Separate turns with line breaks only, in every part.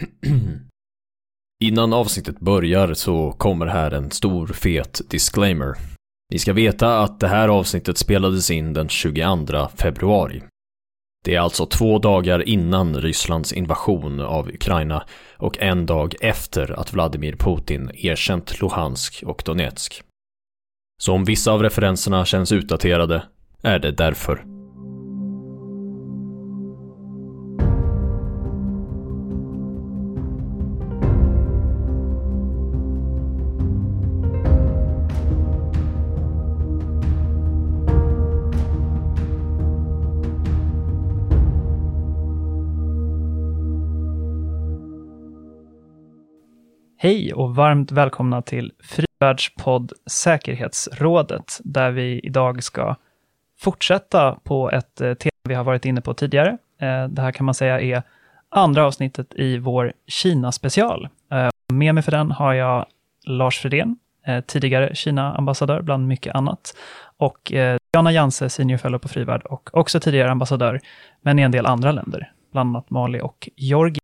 Innan avsnittet börjar så kommer här en stor fet disclaimer. Ni ska veta att det här avsnittet spelades in den 22 februari. Det är alltså två dagar innan Rysslands invasion av Ukraina och en dag efter att Vladimir Putin erkänt Luhansk och Donetsk. Så om vissa av referenserna känns utdaterade är det därför.
Hej och varmt välkomna till Frivärldspodd Säkerhetsrådet, där vi idag ska fortsätta på ett eh, tema vi har varit inne på tidigare. Eh, det här kan man säga är andra avsnittet i vår Kina-special. Eh, med mig för den har jag Lars Fredén, tidigare Kina-ambassadör bland mycket annat, och Diana Janse, senior fellow på Frivärd och också tidigare ambassadör, men i en del andra länder, bland annat Mali och Georgien.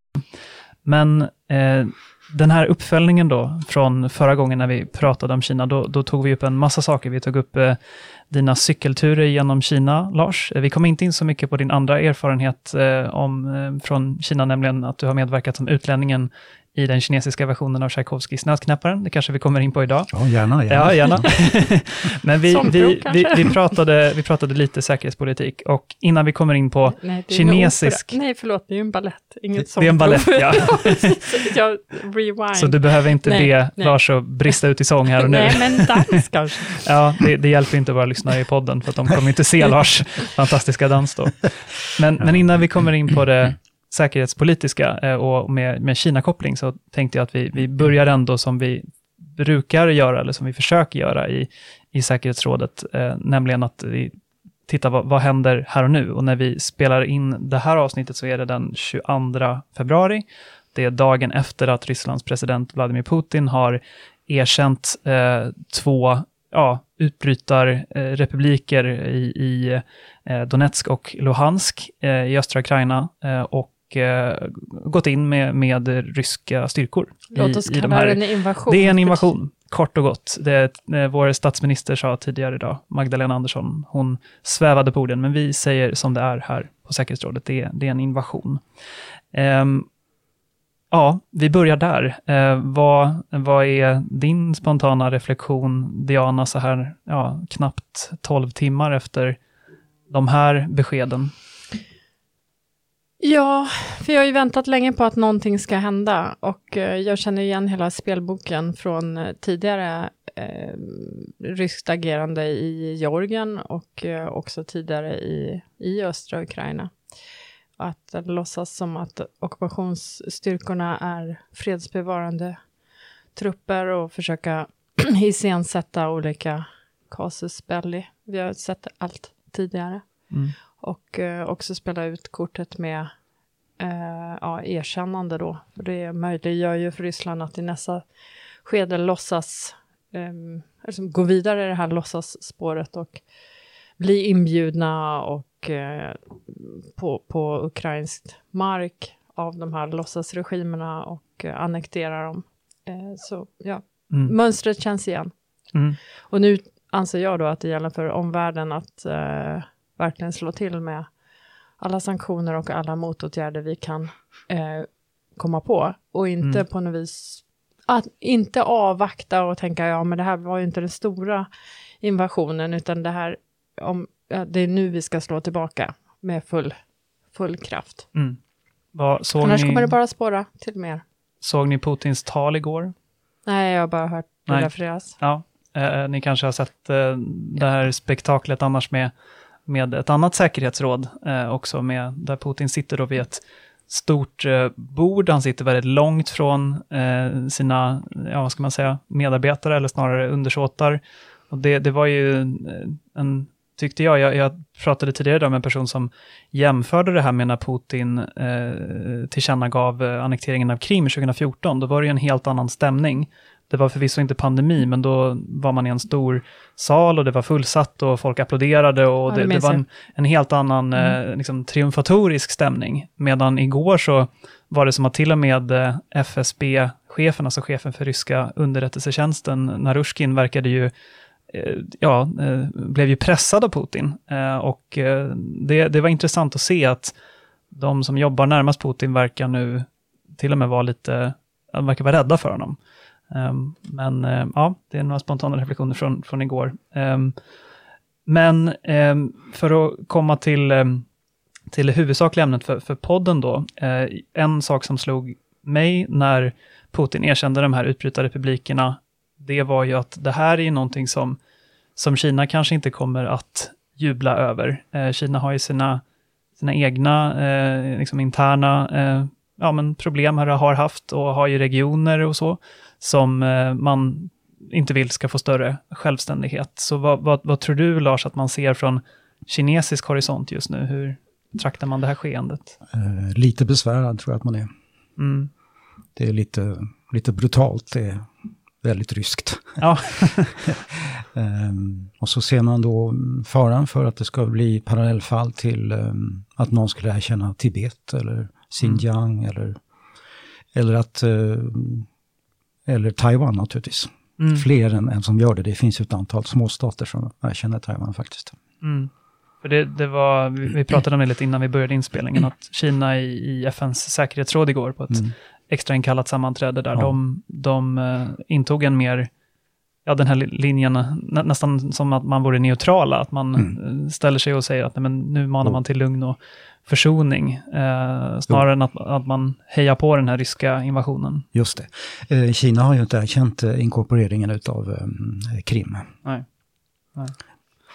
Men eh, den här uppföljningen då, från förra gången när vi pratade om Kina, då, då tog vi upp en massa saker. Vi tog upp eh, dina cykelturer genom Kina, Lars. Eh, vi kom inte in så mycket på din andra erfarenhet eh, om, eh, från Kina, nämligen att du har medverkat som utlänningen i den kinesiska versionen av Tchaikovskys Nötknäpparen. Det kanske vi kommer in på idag.
Ja, gärna. gärna.
Ja, gärna. Men vi, vi, vi, vi, pratade, vi pratade lite säkerhetspolitik och innan vi kommer in på Nej, kinesisk...
Nej, förlåt, det är ju en ballett, inget
Det är en ballett, ja.
Jag rewind.
Så du behöver inte nej, be nej. Lars att brista ut i sång här och nu.
Nej, men dans kanske.
ja, det, det, hjälper inte att vara lyssnare i podden, för att de kommer inte se Lars fantastiska dans då. Men, men innan vi kommer in på det säkerhetspolitiska eh, och med, med Kina-koppling så tänkte jag att vi, vi börjar ändå som vi brukar göra, eller som vi försöker göra i, i säkerhetsrådet, eh, nämligen att vi tittar vad, vad händer här och nu. Och när vi spelar in det här avsnittet så är det den 22 februari. Det är dagen efter att Rysslands president Vladimir Putin har erkänt eh, två ja, utbrytarrepubliker i, i eh, Donetsk och Luhansk eh, i östra Ukraina eh, och eh, gått in med, med ryska styrkor.
Låt oss i, kalla i de här. det en invasion.
Det är en invasion, kort och gott. Det, eh, vår statsminister sa tidigare idag, Magdalena Andersson, hon svävade på orden, men vi säger som det är här på säkerhetsrådet, det, det är en invasion. Um, ja, vi börjar där. Uh, vad, vad är din spontana reflektion, Diana, så här ja, knappt 12 timmar efter de här beskeden?
Ja, för jag har ju väntat länge på att någonting ska hända och eh, jag känner igen hela spelboken från eh, tidigare eh, ryskt agerande i Georgien och eh, också tidigare i, i östra Ukraina. Att låtsas som att ockupationsstyrkorna är fredsbevarande trupper och försöka iscensätta olika casus belli. Vi har sett allt tidigare. Mm. Och eh, också spela ut kortet med eh, ja, erkännande då. För det möjliggör ju för Ryssland att i nästa skede låtsas, eh, alltså gå vidare i det här låtsasspåret och bli inbjudna och eh, på, på ukrainsk mark av de här låtsasregimerna och eh, annektera dem. Eh, så ja, mm. mönstret känns igen. Mm. Och nu anser jag då att det gäller för omvärlden att eh, verkligen slå till med alla sanktioner och alla motåtgärder vi kan eh, komma på och inte mm. på något vis att inte avvakta och tänka ja men det här var ju inte den stora invasionen utan det här om, det är nu vi ska slå tillbaka med full, full kraft. Mm.
Vad,
Annars ni, kommer det bara spåra till mer.
Såg ni Putins tal igår?
Nej, jag har bara hört det refereras.
Ja, eh, eh, ni kanske har sett eh, det här spektaklet annars med med ett annat säkerhetsråd eh, också, med, där Putin sitter då vid ett stort eh, bord. Han sitter väldigt långt från eh, sina, ja vad ska man säga, medarbetare eller snarare undersåtar. Och det, det var ju en, tyckte jag, jag, jag pratade tidigare med en person som jämförde det här med när Putin eh, tillkännagav eh, annekteringen av Krim 2014. Då var det ju en helt annan stämning det var förvisso inte pandemi, men då var man i en stor sal och det var fullsatt och folk applåderade och
Ja,
det,
det
var en, en helt annan
Mm.
eh, liksom, triumfatorisk stämning. Medan igår så var det som att till och med eh, FSB-chefen, alltså chefen för ryska underrättelsetjänsten, Narushkin, verkade ju eh, ja, eh, blev ju pressad av Putin. Eh, och eh, det, det var intressant att se att de som jobbar närmast Putin verkar nu till och med vara lite, verkar vara rädda för honom. Ehm, men ehm, ja, det är några spontana reflektioner från, från igår. Ehm, men för att komma till, till det huvudsakliga ämnet för, för podden då. Eh, en sak som slog mig när Putin erkände de här utbrytarrepublikerna, det var ju att det här är ju någonting som, som Kina kanske inte kommer att jubla över. Eh, Kina har ju sina, sina egna eh, liksom interna ja, men problem här har haft och har ju regioner och så som eh, man inte vill ska få större självständighet. Så vad, vad, vad tror du Lars att man ser från kinesisk horisont just nu? Hur traktar man det här skeendet?
Eh, lite besvärad tror jag att man är.
Mm.
Det är lite, lite brutalt, det är väldigt ryskt.
Ja,
Ehm, och så ser man då faran för att det ska bli parallellfall till ehm, att någon skulle erkänna Tibet eller Xinjiang eller, eller att ehm, eller Taiwan naturligtvis.
mm.
Fler än, än som gör det. Det finns ju ett antal småstater som erkänner Taiwan faktiskt.
Mm. För det, det var, vi pratade om det lite innan vi började inspelningen, att Kina i, i FNs säkerhetsråd igår på ett
Mm.
extrainkallat sammanträde där
Ja.
de, de eh, intog en mer, ja den här li- linjen, nä, nästan som att man vore neutrala, att man
Mm.
eh, ställer sig och säger att nej, men nu manar man till lugn och försoning, eh, snarare än att, att man hejar på den här ryska invasionen.
Just det. Eh, Kina har ju inte erkänt eh, inkorporeringen utav eh, Krim
Nej.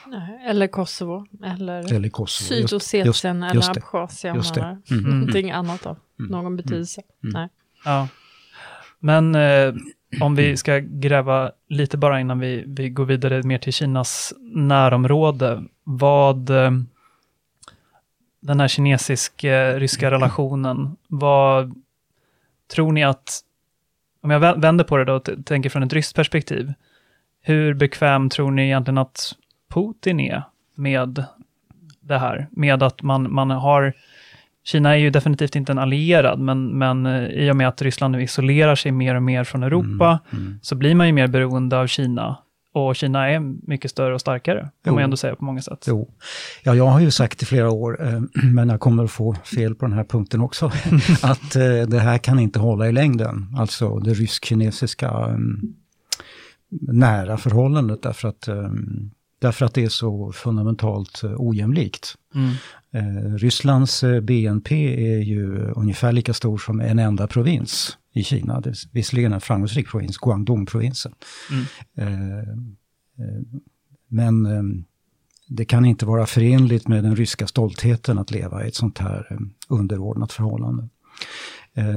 Nej, Eller Kosovo, eller
eller Kosovo.
Sydossetien eller. Abchazien
Just det.
eller
Mm.
någonting annat av
Mm.
någon betydelse.
Mm.
Nej.
Ja. Men eh, om vi ska gräva lite bara innan vi, vi går vidare mer till Kinas närområde. Vad eh, den här kinesisk-ryska relationen, vad tror ni att, om jag vä- vänder på det då och tänker från ett ryskt perspektiv, hur bekväm tror ni egentligen att Putin är med det här? Med att man, man har Kina är ju definitivt inte en allierad, men, men eh, i och med att Ryssland nu isolerar sig mer och mer från Europa,
Mm, mm.
så blir man ju mer beroende av Kina. Och Kina är mycket större och starkare, kan
Jo.
man ändå säga på många sätt.
Jo, ja, jag har ju sagt i flera år, eh, men jag kommer att få fel på den här punkten också, att eh, det här kan inte hålla i längden. Alltså det rysk-kinesiska eh, nära förhållandet, därför att, eh, därför att det är så fundamentalt ojämlikt.
Mm.
Rysslands BNP är ju ungefär lika stor som en enda provins i Kina. Det är visserligen en framgångsrik provins, Guangdong-provinsen.
Mm.
Eh, eh, men eh, det kan inte vara förenligt med den ryska stoltheten att leva i ett sånt här underordnat förhållande.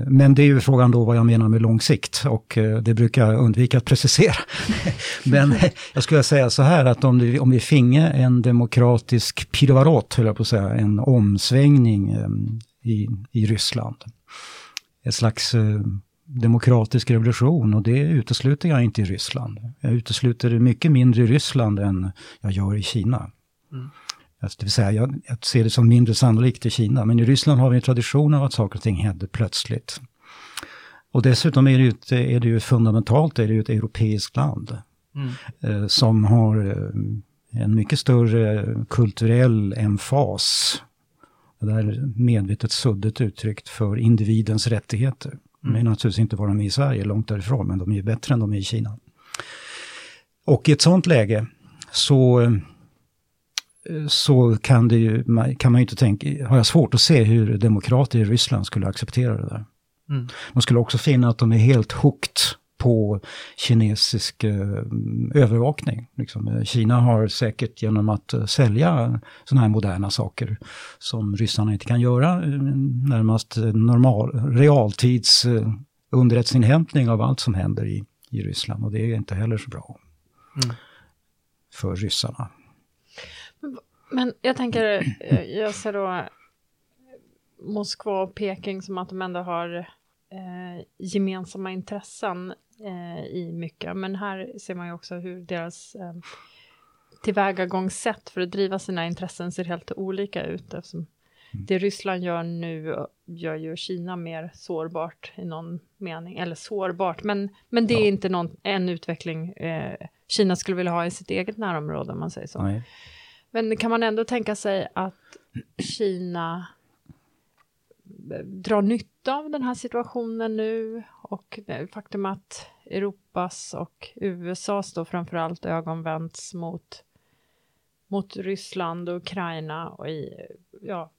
Men det är ju frågan då vad jag menar med lång sikt och det brukar jag undvika att precisera. Men jag skulle säga så här att om, det, om vi finge en demokratisk piruvarot, höll jag på att säga, en omsvängning i, i Ryssland. Ett slags demokratisk revolution och det utesluter jag inte i Ryssland. Jag utesluter det mycket mindre i Ryssland än jag gör i Kina.
Mm.
Alltså, det vill säga, jag, jag ser det som mindre sannolikt i Kina, men i Ryssland har vi en tradition av att saker och ting händer plötsligt. Och dessutom är det ju, ett, är det ju fundamentalt är det ju ett europeiskt land
Mm.
eh, som har eh, en mycket större kulturell emfas. Det där är medvetet suddigt uttryckt för individens rättigheter. De är
Mm.
naturligtvis inte vad de är i Sverige, långt därifrån, men de är ju bättre än de är i Kina. Och i ett sånt läge så, eh, så kan, det ju, kan man ju inte tänka, har jag svårt att se hur demokrater i Ryssland skulle acceptera det där.
Mm.
De skulle också finna att de är helt hooked på kinesisk eh, övervakning. Liksom, eh, Kina har säkert genom att eh, sälja sådana här moderna saker som ryssarna inte kan göra, närmast normal, realtids underrättelseinhämtning av allt som händer i, i Ryssland. Och det är inte heller så bra
Mm.
för ryssarna.
Men jag tänker, jag ser då Moskva och Peking som att de ändå har eh, gemensamma intressen eh, i mycket. Men här ser man ju också hur deras eh, tillvägagångssätt för att driva sina intressen ser helt olika ut. Eftersom mm. det Ryssland gör nu gör ju Kina mer sårbart i någon mening. Eller sårbart, men, men det är inte någon, en utveckling eh, Kina skulle vilja ha i sitt eget närområde, om man säger så. Nej. Men kan man ändå tänka sig att Kina drar nytta av den här situationen nu och det faktum att Europas och USAs då framförallt ögon vänds mot, mot Ryssland och Ukraina och i, ja,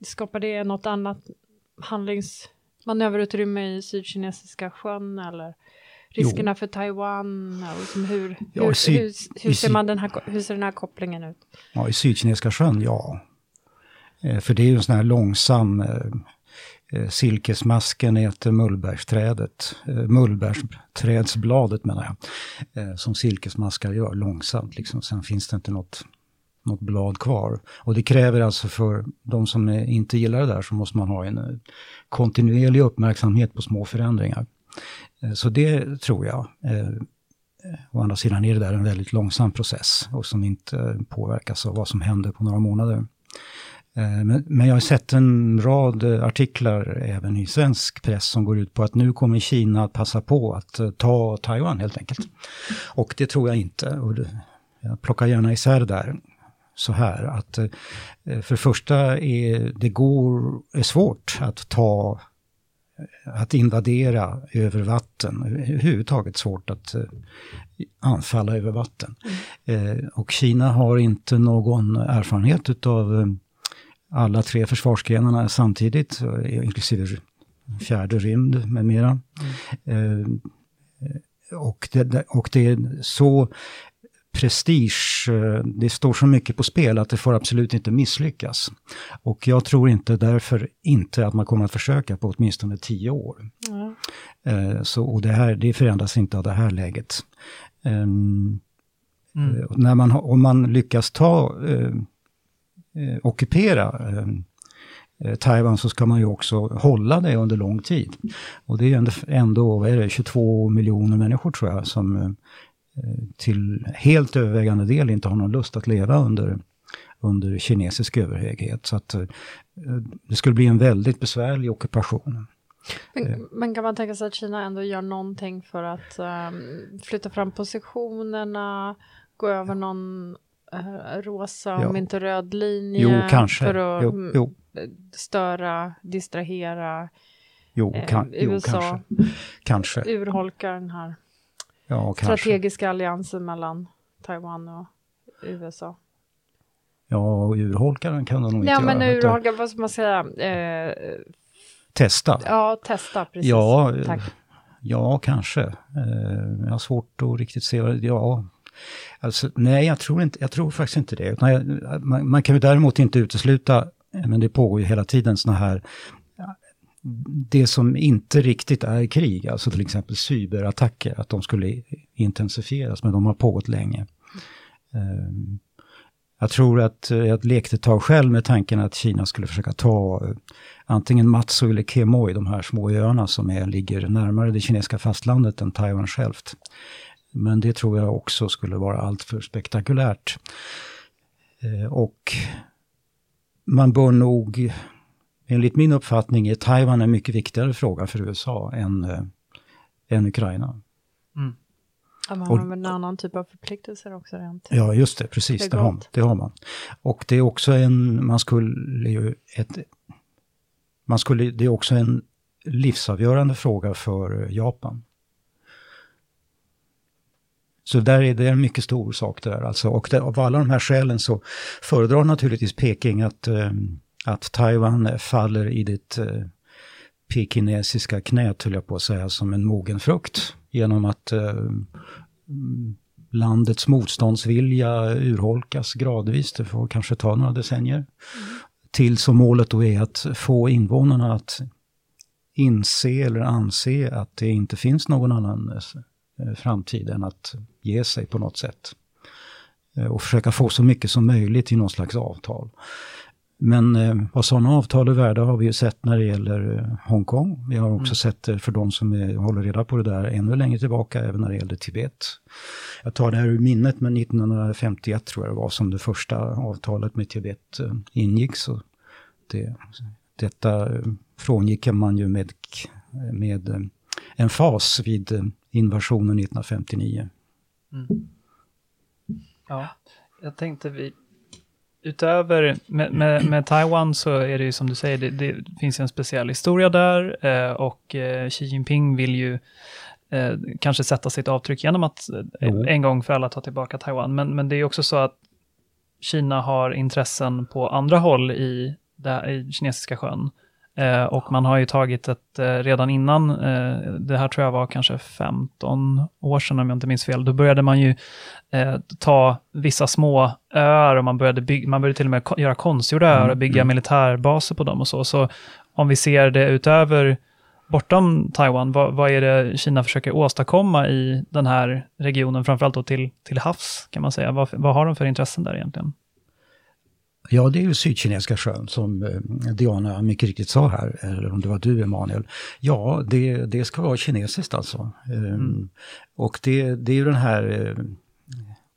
skapar det något annat handlingsmanöverutrymme i Sydkinesiska sjön eller riskerna jo. för Taiwan? Liksom hur, ja, hur, syd, hur, hur, ser man den här, hur ser den här kopplingen ut?
Ja, i Sydkinesiska sjön, ja. Eh, för det är ju en sån här långsam eh, eh Silkesmasken heter mullbärsträdet, eh, mullbärsträdsbladet menar jag, som silkesmaskar gör långsamt. Liksom. Sen finns det inte något, något blad kvar. Och det kräver alltså för de som inte gillar det där så måste man ha en kontinuerlig uppmärksamhet på små förändringar. Så det tror jag. Å andra sidan är det där en väldigt långsam process och som inte påverkas av vad som händer på några månader. Eh, men, jag har sett en rad artiklar även i svensk press som går ut på att nu kommer Kina att passa på att eh, ta Taiwan helt enkelt. Och det tror jag inte. Och jag plockar gärna isär det där så här att eh, för det första är det går, är svårt att ta att invadera över vatten, överhuvudtaget svårt att anfalla över vatten. Mm. Och Kina har inte någon erfarenhet utav alla tre försvarsgrenarna samtidigt, inklusive fjärde rymd med mera. Mm. och, det, och det är så prestige, eh, det står så mycket på spel att det får absolut inte misslyckas. Och jag tror inte därför inte att man kommer att försöka på åtminstone tio år. Mm. Så, och det, här, det förändras inte av det här läget. Um, mm. när man, om man lyckas ta eh, ockupera eh, eh, Taiwan så ska man ju också hålla det under lång tid. Och det är ändå, ändå vad är det, 22 miljoner människor tror jag som eh, till helt övervägande del inte har någon lust att leva under, under kinesisk överhöghet. Så att det skulle bli en väldigt besvärlig ockupation.
Men, men, kan man tänka sig att Kina ändå gör någonting för att um, flytta fram positionerna, gå över någon rosa, ja. om inte röd linje.
Jo, kanske.
För att jo, jo. störa, distrahera
jo, eh, kan, eh, USA. Jo, kanske. kanske.
Urholka den här ja, strategiska alliansen mellan Taiwan och USA.
Ja, och urholka den kan de nog
ja,
inte
men göra. Urholka, vad ska man säga? Eh,
testa.
Ja, testa, precis.
Ja, Tack. ja kanske. Eh, jag har svårt att riktigt se. Ja, Alltså, nej, jag tror, inte, jag tror faktiskt inte det. Jag, man, man, kan ju däremot inte utesluta, men det pågår ju hela tiden sådana här det som inte riktigt är krig, alltså till exempel cyberattacker, att de skulle intensifieras, men de har pågått länge. Ehm, jag tror att eh, jag lekte ett tag själv med tanken att Kina skulle försöka ta eh, antingen Matsu eller Kemoi, de här små öarna som är, ligger närmare det kinesiska fastlandet än Taiwan självt. Men det tror jag också skulle vara alltför spektakulärt. Eh, och man bör nog, enligt min uppfattning, är Taiwan en mycket viktigare fråga för USA än, äh, än Ukraina.
Mm. Ja, man har väl en annan typ av förpliktelser också rent.
Ja, just det, precis, det, det, har, det har man. Och det är också en, man skulle ju, ett, man skulle, det är också en livsavgörande fråga för Japan. Så där är det en mycket stor sak där alltså. Och det, av alla de här skälen så föredrar naturligtvis Peking att, eh, att Taiwan faller i det eh, pekinesiska knät, höll jag på att säga, som en mogen frukt. Genom att eh, landets motståndsvilja urholkas gradvis, det får kanske ta några decennier. Mm. Till som målet då är att få invånarna att inse eller anse att det inte finns någon annan Eh, framtiden att ge sig på något sätt. Eh, och försöka få så mycket som möjligt i någon slags avtal. Men eh, vad sådana avtal är värda har vi ju sett när det gäller eh, Hongkong. Vi har också mm. sett det för de som är, håller reda på det där ännu längre tillbaka, även när det gäller Tibet. Jag tar det här ur minnet, men 1951 tror jag det var som det första avtalet med Tibet eh, ingicks. Det, detta eh, frångick man ju med, med eh, en fas vid eh, invasionen 1959. Mm.
Ja, jag tänkte vi utöver med, med, med, Taiwan så är det ju som du säger, det, det finns en speciell historia där eh, och eh, Xi Jinping vill ju eh, kanske sätta sitt avtryck genom att mm. en gång för alla ta tillbaka Taiwan. Men, men det är också så att Kina har intressen på andra håll i, där, i kinesiska sjön. Eh, och man har ju tagit ett, eh, redan innan, eh, det här tror jag var kanske 15 år sedan om jag inte minns fel, då började man ju eh, ta vissa små öar och man började, bygga, man började till och med göra konstgjorda öar och bygga mm. militärbaser på dem och så. Så om vi ser det utöver, bortom Taiwan, vad, vad är det Kina försöker åstadkomma i den här regionen, framförallt då till, till havs kan man säga? Vad, vad har de för intressen där egentligen?
Ja, det är ju Sydkinesiska sjön som eh, Diana mycket riktigt sa här, eller om det var du Emanuel. Ja, det, det ska vara kinesiskt alltså. Ehm, mm. Och det, det är ju den här eh,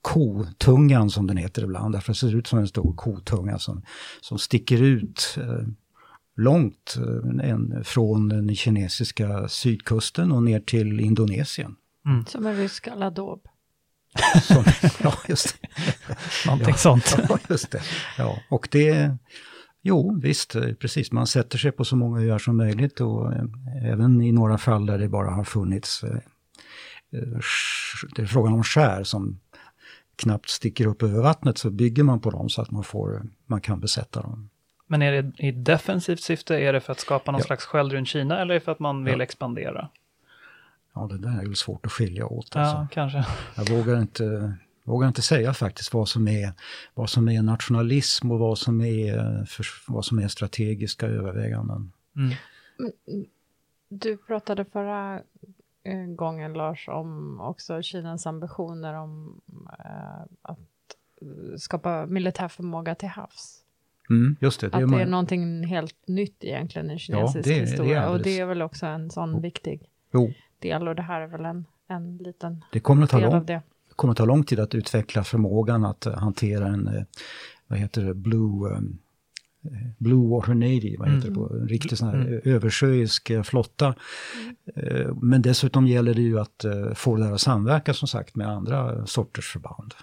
kotungan som den heter ibland, därför det ser ut som en stor kotunga som, som sticker ut eh, långt en, från den kinesiska sydkusten och ner till Indonesien.
Mm. Som en rysk aladåb.
Som, ja, just det.
Någonting ja, sånt.
Ja, just det. Ja, och det... Jo, visst, precis. Man sätter sig på så många öar som möjligt och eh, även i några fall där det bara har funnits... Eh, eh, det är frågan om skär som knappt sticker upp över vattnet så bygger man på dem så att man, får, man kan besätta dem.
Men är det i defensivt syfte? Är det för att skapa någon ja. slags sköld runt Kina eller är det för att man vill ja. expandera?
Ja, det där är väl svårt att skilja åt.
Alltså. Ja, kanske.
Jag vågar inte, vågar inte säga faktiskt vad som, är, vad som är nationalism och vad som är, för, vad som är strategiska överväganden. Mm.
Du pratade förra eh, gången, Lars, om också Kinas ambitioner om eh, att skapa militär förmåga till havs.
Mm, just det,
det att det är någonting helt nytt egentligen i kinesisk ja, det, historia. Det och det är väl också en sån viktig jo del och det här är väl en, en liten
det kommer att ta del lång, av det. Det kommer att ta lång tid att utveckla förmågan att uh, hantera en, uh, vad heter det, blue, um, Blue Water Navy, vad heter mm. det, på, en riktig sån här mm. översjöisk flotta. Mm. Men dessutom gäller det ju att få det här att samverka som sagt med andra sorters förband.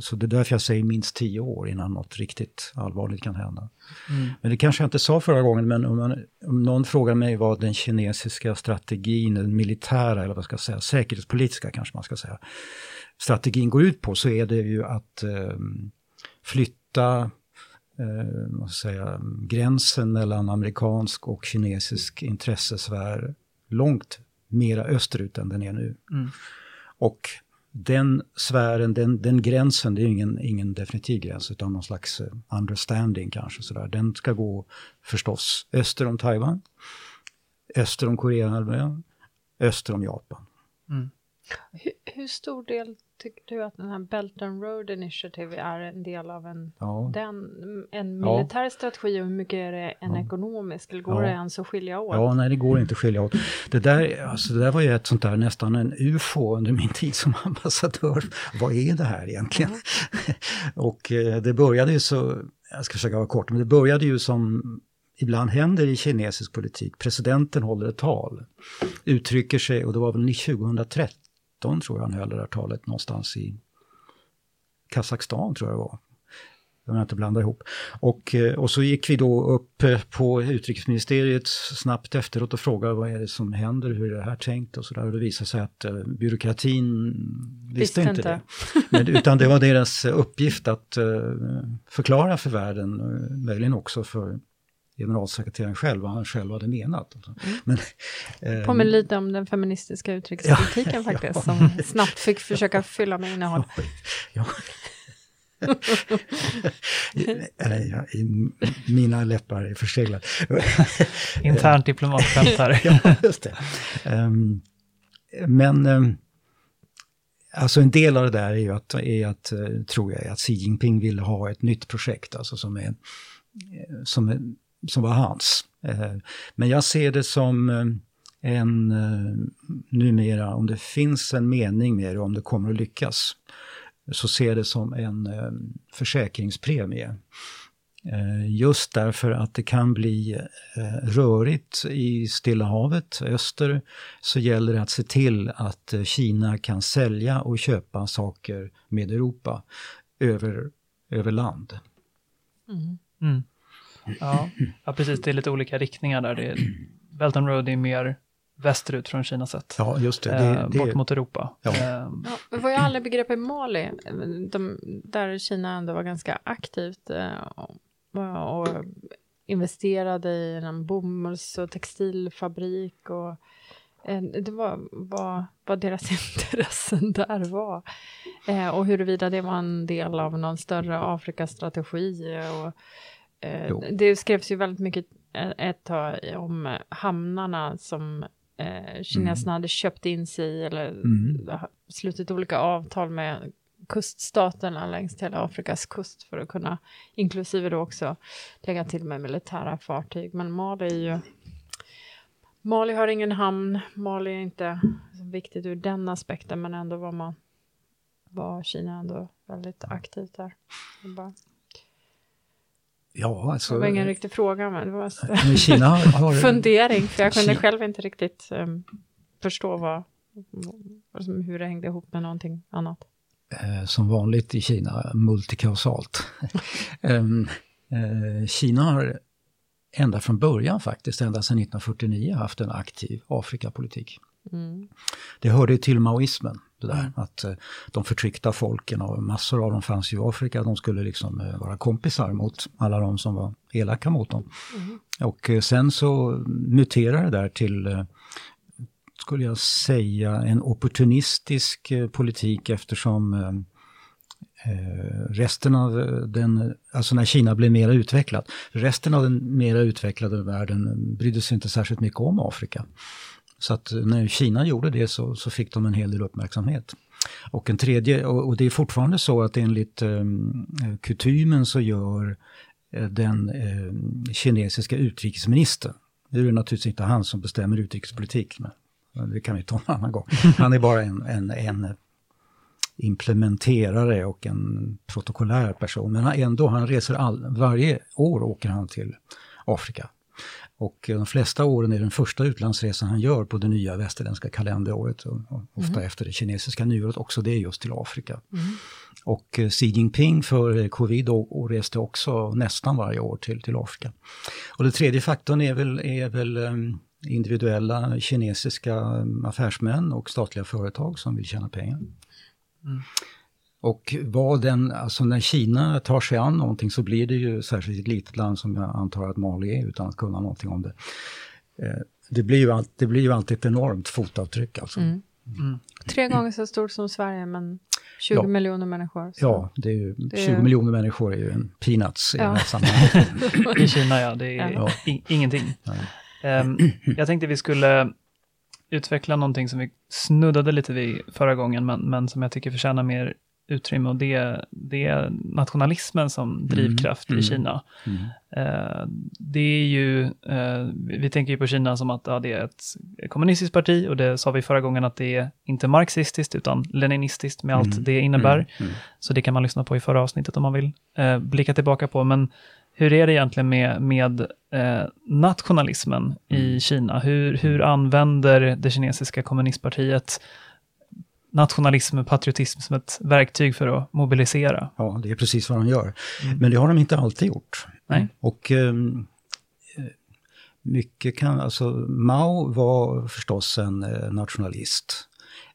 Så det är därför jag säger minst tio år innan något riktigt allvarligt kan hända. Mm. Men det kanske jag inte sa förra gången, men om, man, om någon frågar mig vad den kinesiska strategin, den militära eller vad ska jag säga, säkerhetspolitiska kanske man ska säga, strategin går ut på så är det ju att eh, flytta eh, säga, gränsen mellan amerikansk och kinesisk intressesfär långt mera österut än den är nu. Mm. Och den sfären, den, den gränsen, det är ingen, ingen definitiv gräns utan någon slags eh, understanding kanske. Sådär. Den ska gå förstås öster om Taiwan, öster om Koreahalvön, öster om Japan. Mm.
Hur, hur, stor del tycker du att den här Belt and Road Initiative är en del av en, ja. den, en militär ja. strategi och hur mycket är det en ja. ekonomisk? Eller går det ens att skilja åt?
Ja, nej det går inte att skilja åt. Det där, alltså, det där var ju ett sånt där nästan en UFO under min tid som ambassadör. Vad är det här egentligen? och eh, det började ju så, jag ska försöka vara kort, men det började ju som ibland händer i kinesisk politik. Presidenten håller ett tal, uttrycker sig och det var väl 2013 tror jag han höll det där talet någonstans i Kazakstan tror jag det var. Om jag inte blandar ihop. Och, eh, och så gick vi då upp eh, på utrikesministeriet snabbt efteråt och frågade vad är det som händer, hur är det här tänkt och sådär. Och det visade sig att uh, byråkratin visste, visste inte, inte, det. Men, utan det var deras uppgift att uh, förklara för världen, uh, möjligen också för generalsekreteraren själv, vad han själv hade menat. Mm. Men,
eh, Påminner lite om den feministiska utrikespolitiken ja, faktiskt, ja, som snabbt fick försöka fylla med innehåll. Ja,
ja, mina läppar är förseglade.
Internt diplomatskämt här.
ja, just det. Um, men um, alltså en del av det där är ju att, är att, tror jag, att Xi Jinping vill ha ett nytt projekt, alltså som är som, som var hans. Eh, men jag ser det som eh, en, eh, numera, om det finns en mening med det, om det kommer att lyckas, så ser jag det som en försäkringspremie. Just därför att det kan bli rörigt i Stilla havet öster så gäller det att se till att Kina kan sälja och köpa saker med Europa över, över land.
Mm. Mm. Ja. ja, precis. Det är lite olika riktningar där. Det är, Belt and Road är mer västerut från Kina sett.
Ja, just det. det,
eh, bort mot Europa.
Ja.
Eh,
ja, vad jag aldrig begrep i Mali, de, där Kina ändå var ganska aktivt eh, och, och investerade i en bomulls och textilfabrik och Eh, det var vad, vad deras intressen där var. Eh, och huruvida det var en del av någon större Afrikastrategi. Och, eh, det skrevs ju väldigt mycket eh, ett tag om hamnarna som eh, kineserna mm. hade köpt in sig i eller mm. slutit olika avtal med kuststaterna längs hela Afrikas kust för att kunna, inklusive då också lägga till med militära fartyg. Men Mali är ju Mali har ingen hamn. Mali är inte viktigt ur den aspekten, men ändå var man var Kina ändå väldigt aktivt där.
Ja, alltså,
det var ingen riktig fråga, men det var
Kina har,
fundering, för jag kunde själv inte riktigt um, förstå vad, hur det hängde ihop med någonting annat.
Eh, som vanligt i Kina, multikausalt. um, eh, Kina har ända från början faktiskt, ända sedan 1949 haft en aktiv Afrikapolitik. Mm. Det hörde till maoismen, det där mm. att eh, de förtryckta folken och massor av dem fanns i Afrika, de skulle liksom eh, vara kompisar mot alla de som var elaka mot dem. Mm. Och eh, sen så muterade det där till skulle jag säga, en opportunistisk politik eftersom Eh, resten av den, alltså när Kina blev mer utvecklat, resten av den mer utvecklade världen brydde sig inte särskilt mycket om Afrika. Så att när Kina gjorde det så, så fick de en hel del uppmärksamhet. Och en tredje, och, och det är fortfarande så att enligt eh, kutymen så gör eh, den eh, kinesiska utrikesministern, det är naturligtvis inte han som bestämmer utrikespolitik, men det kan vi ta en annan gång. Han är bara en, en, en implementerare och en protokollär person. Men ändå, han reser all, varje år åker han till Afrika. Och de flesta åren är den första utlandsresan han gör på det nya västerländska kalenderåret. Och, och ofta mm. efter det kinesiska nyåret, också det just till Afrika. Mm. Och eh, Xi Jinping för covid och, och reste också nästan varje år till, till Afrika. Och den tredje faktorn är väl, är väl um, individuella kinesiska affärsmän och statliga företag som vill tjäna pengar. Mm. Och vad den, alltså när Kina tar sig an någonting så blir det ju, särskilt ett litet land som jag antar att Mali är utan att kunna någonting om det. Eh, det, blir ju all, det blir ju alltid ett enormt fotavtryck alltså. Mm.
Mm. Tre gånger så stort som Sverige men 20 ja. miljoner människor.
Så. Ja, det är ju, det 20 är... miljoner människor är ju en peanuts ja. i det här sammanhanget.
I Kina ja, det är ja. ingenting. Um, jag tänkte vi skulle utveckla någonting som vi snuddade lite vid förra gången, men, men som jag tycker förtjänar mer utrymme och det, det är nationalismen som mm. drivkraft mm. i Kina. Mm. Eh, det är ju, eh, vi tänker ju på Kina som att ja, det är ett kommunistiskt parti och det sa vi förra gången att det är inte marxistiskt utan leninistiskt med allt mm. det innebär. Mm. Mm. Så det kan man lyssna på i förra avsnittet om man vill eh, blicka tillbaka på. Men hur är det egentligen med, med nationalismen i. Kina? Hur, hur använder det kinesiska kommunistpartiet nationalism och patriotism som ett verktyg för att mobilisera?
Ja, det är precis vad de gör. Mm. Men det har de inte alltid gjort.
Nej.
Och ehm, eh, mycket kan, alltså Mao var förstås en eh, nationalist.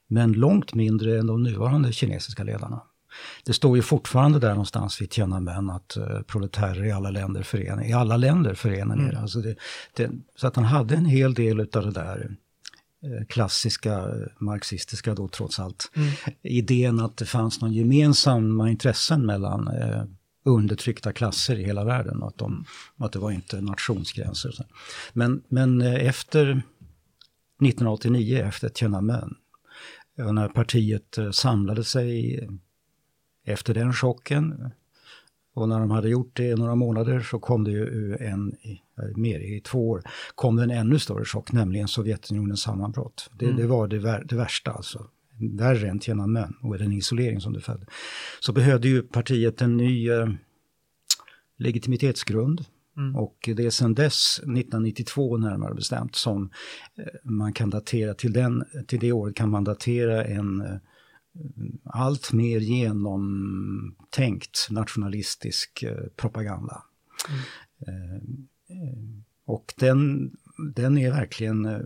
Men långt mindre än de nuvarande kinesiska ledarna. Det står ju fortfarande där någonstans vid Tiananmen att uh, proletärer i alla länder förenar, i alla länder förenar mm. alltså det, det, Så att han hade en hel del utav det där klassiska uh, marxistiska då trots allt. Mm. Idén att det fanns någon gemensamma intressen mellan undertryckta klasser i hela världen och att, de, att det var inte nationsgränser. Men, men efter 1989, efter Tiananmen, när partiet samlade sig efter den chocken Och när de hade gjort det i några månader så kom det ju en, mer i två år, kom det en ännu större chock, nämligen Sovjetunionens sammanbrott. Det, mm. det var det, det, värsta alltså. Värre än Tiananmen och den isolering som det födde. Så behövde ju partiet en ny eh, legitimitetsgrund. Mm. Och det är sedan dess, 1992 närmare bestämt, som eh, man kan datera, till, den, till det året kan man datera en eh, allt mer genomtänkt nationalistisk eh, propaganda. Mm. Eh, och den, den är verkligen eh,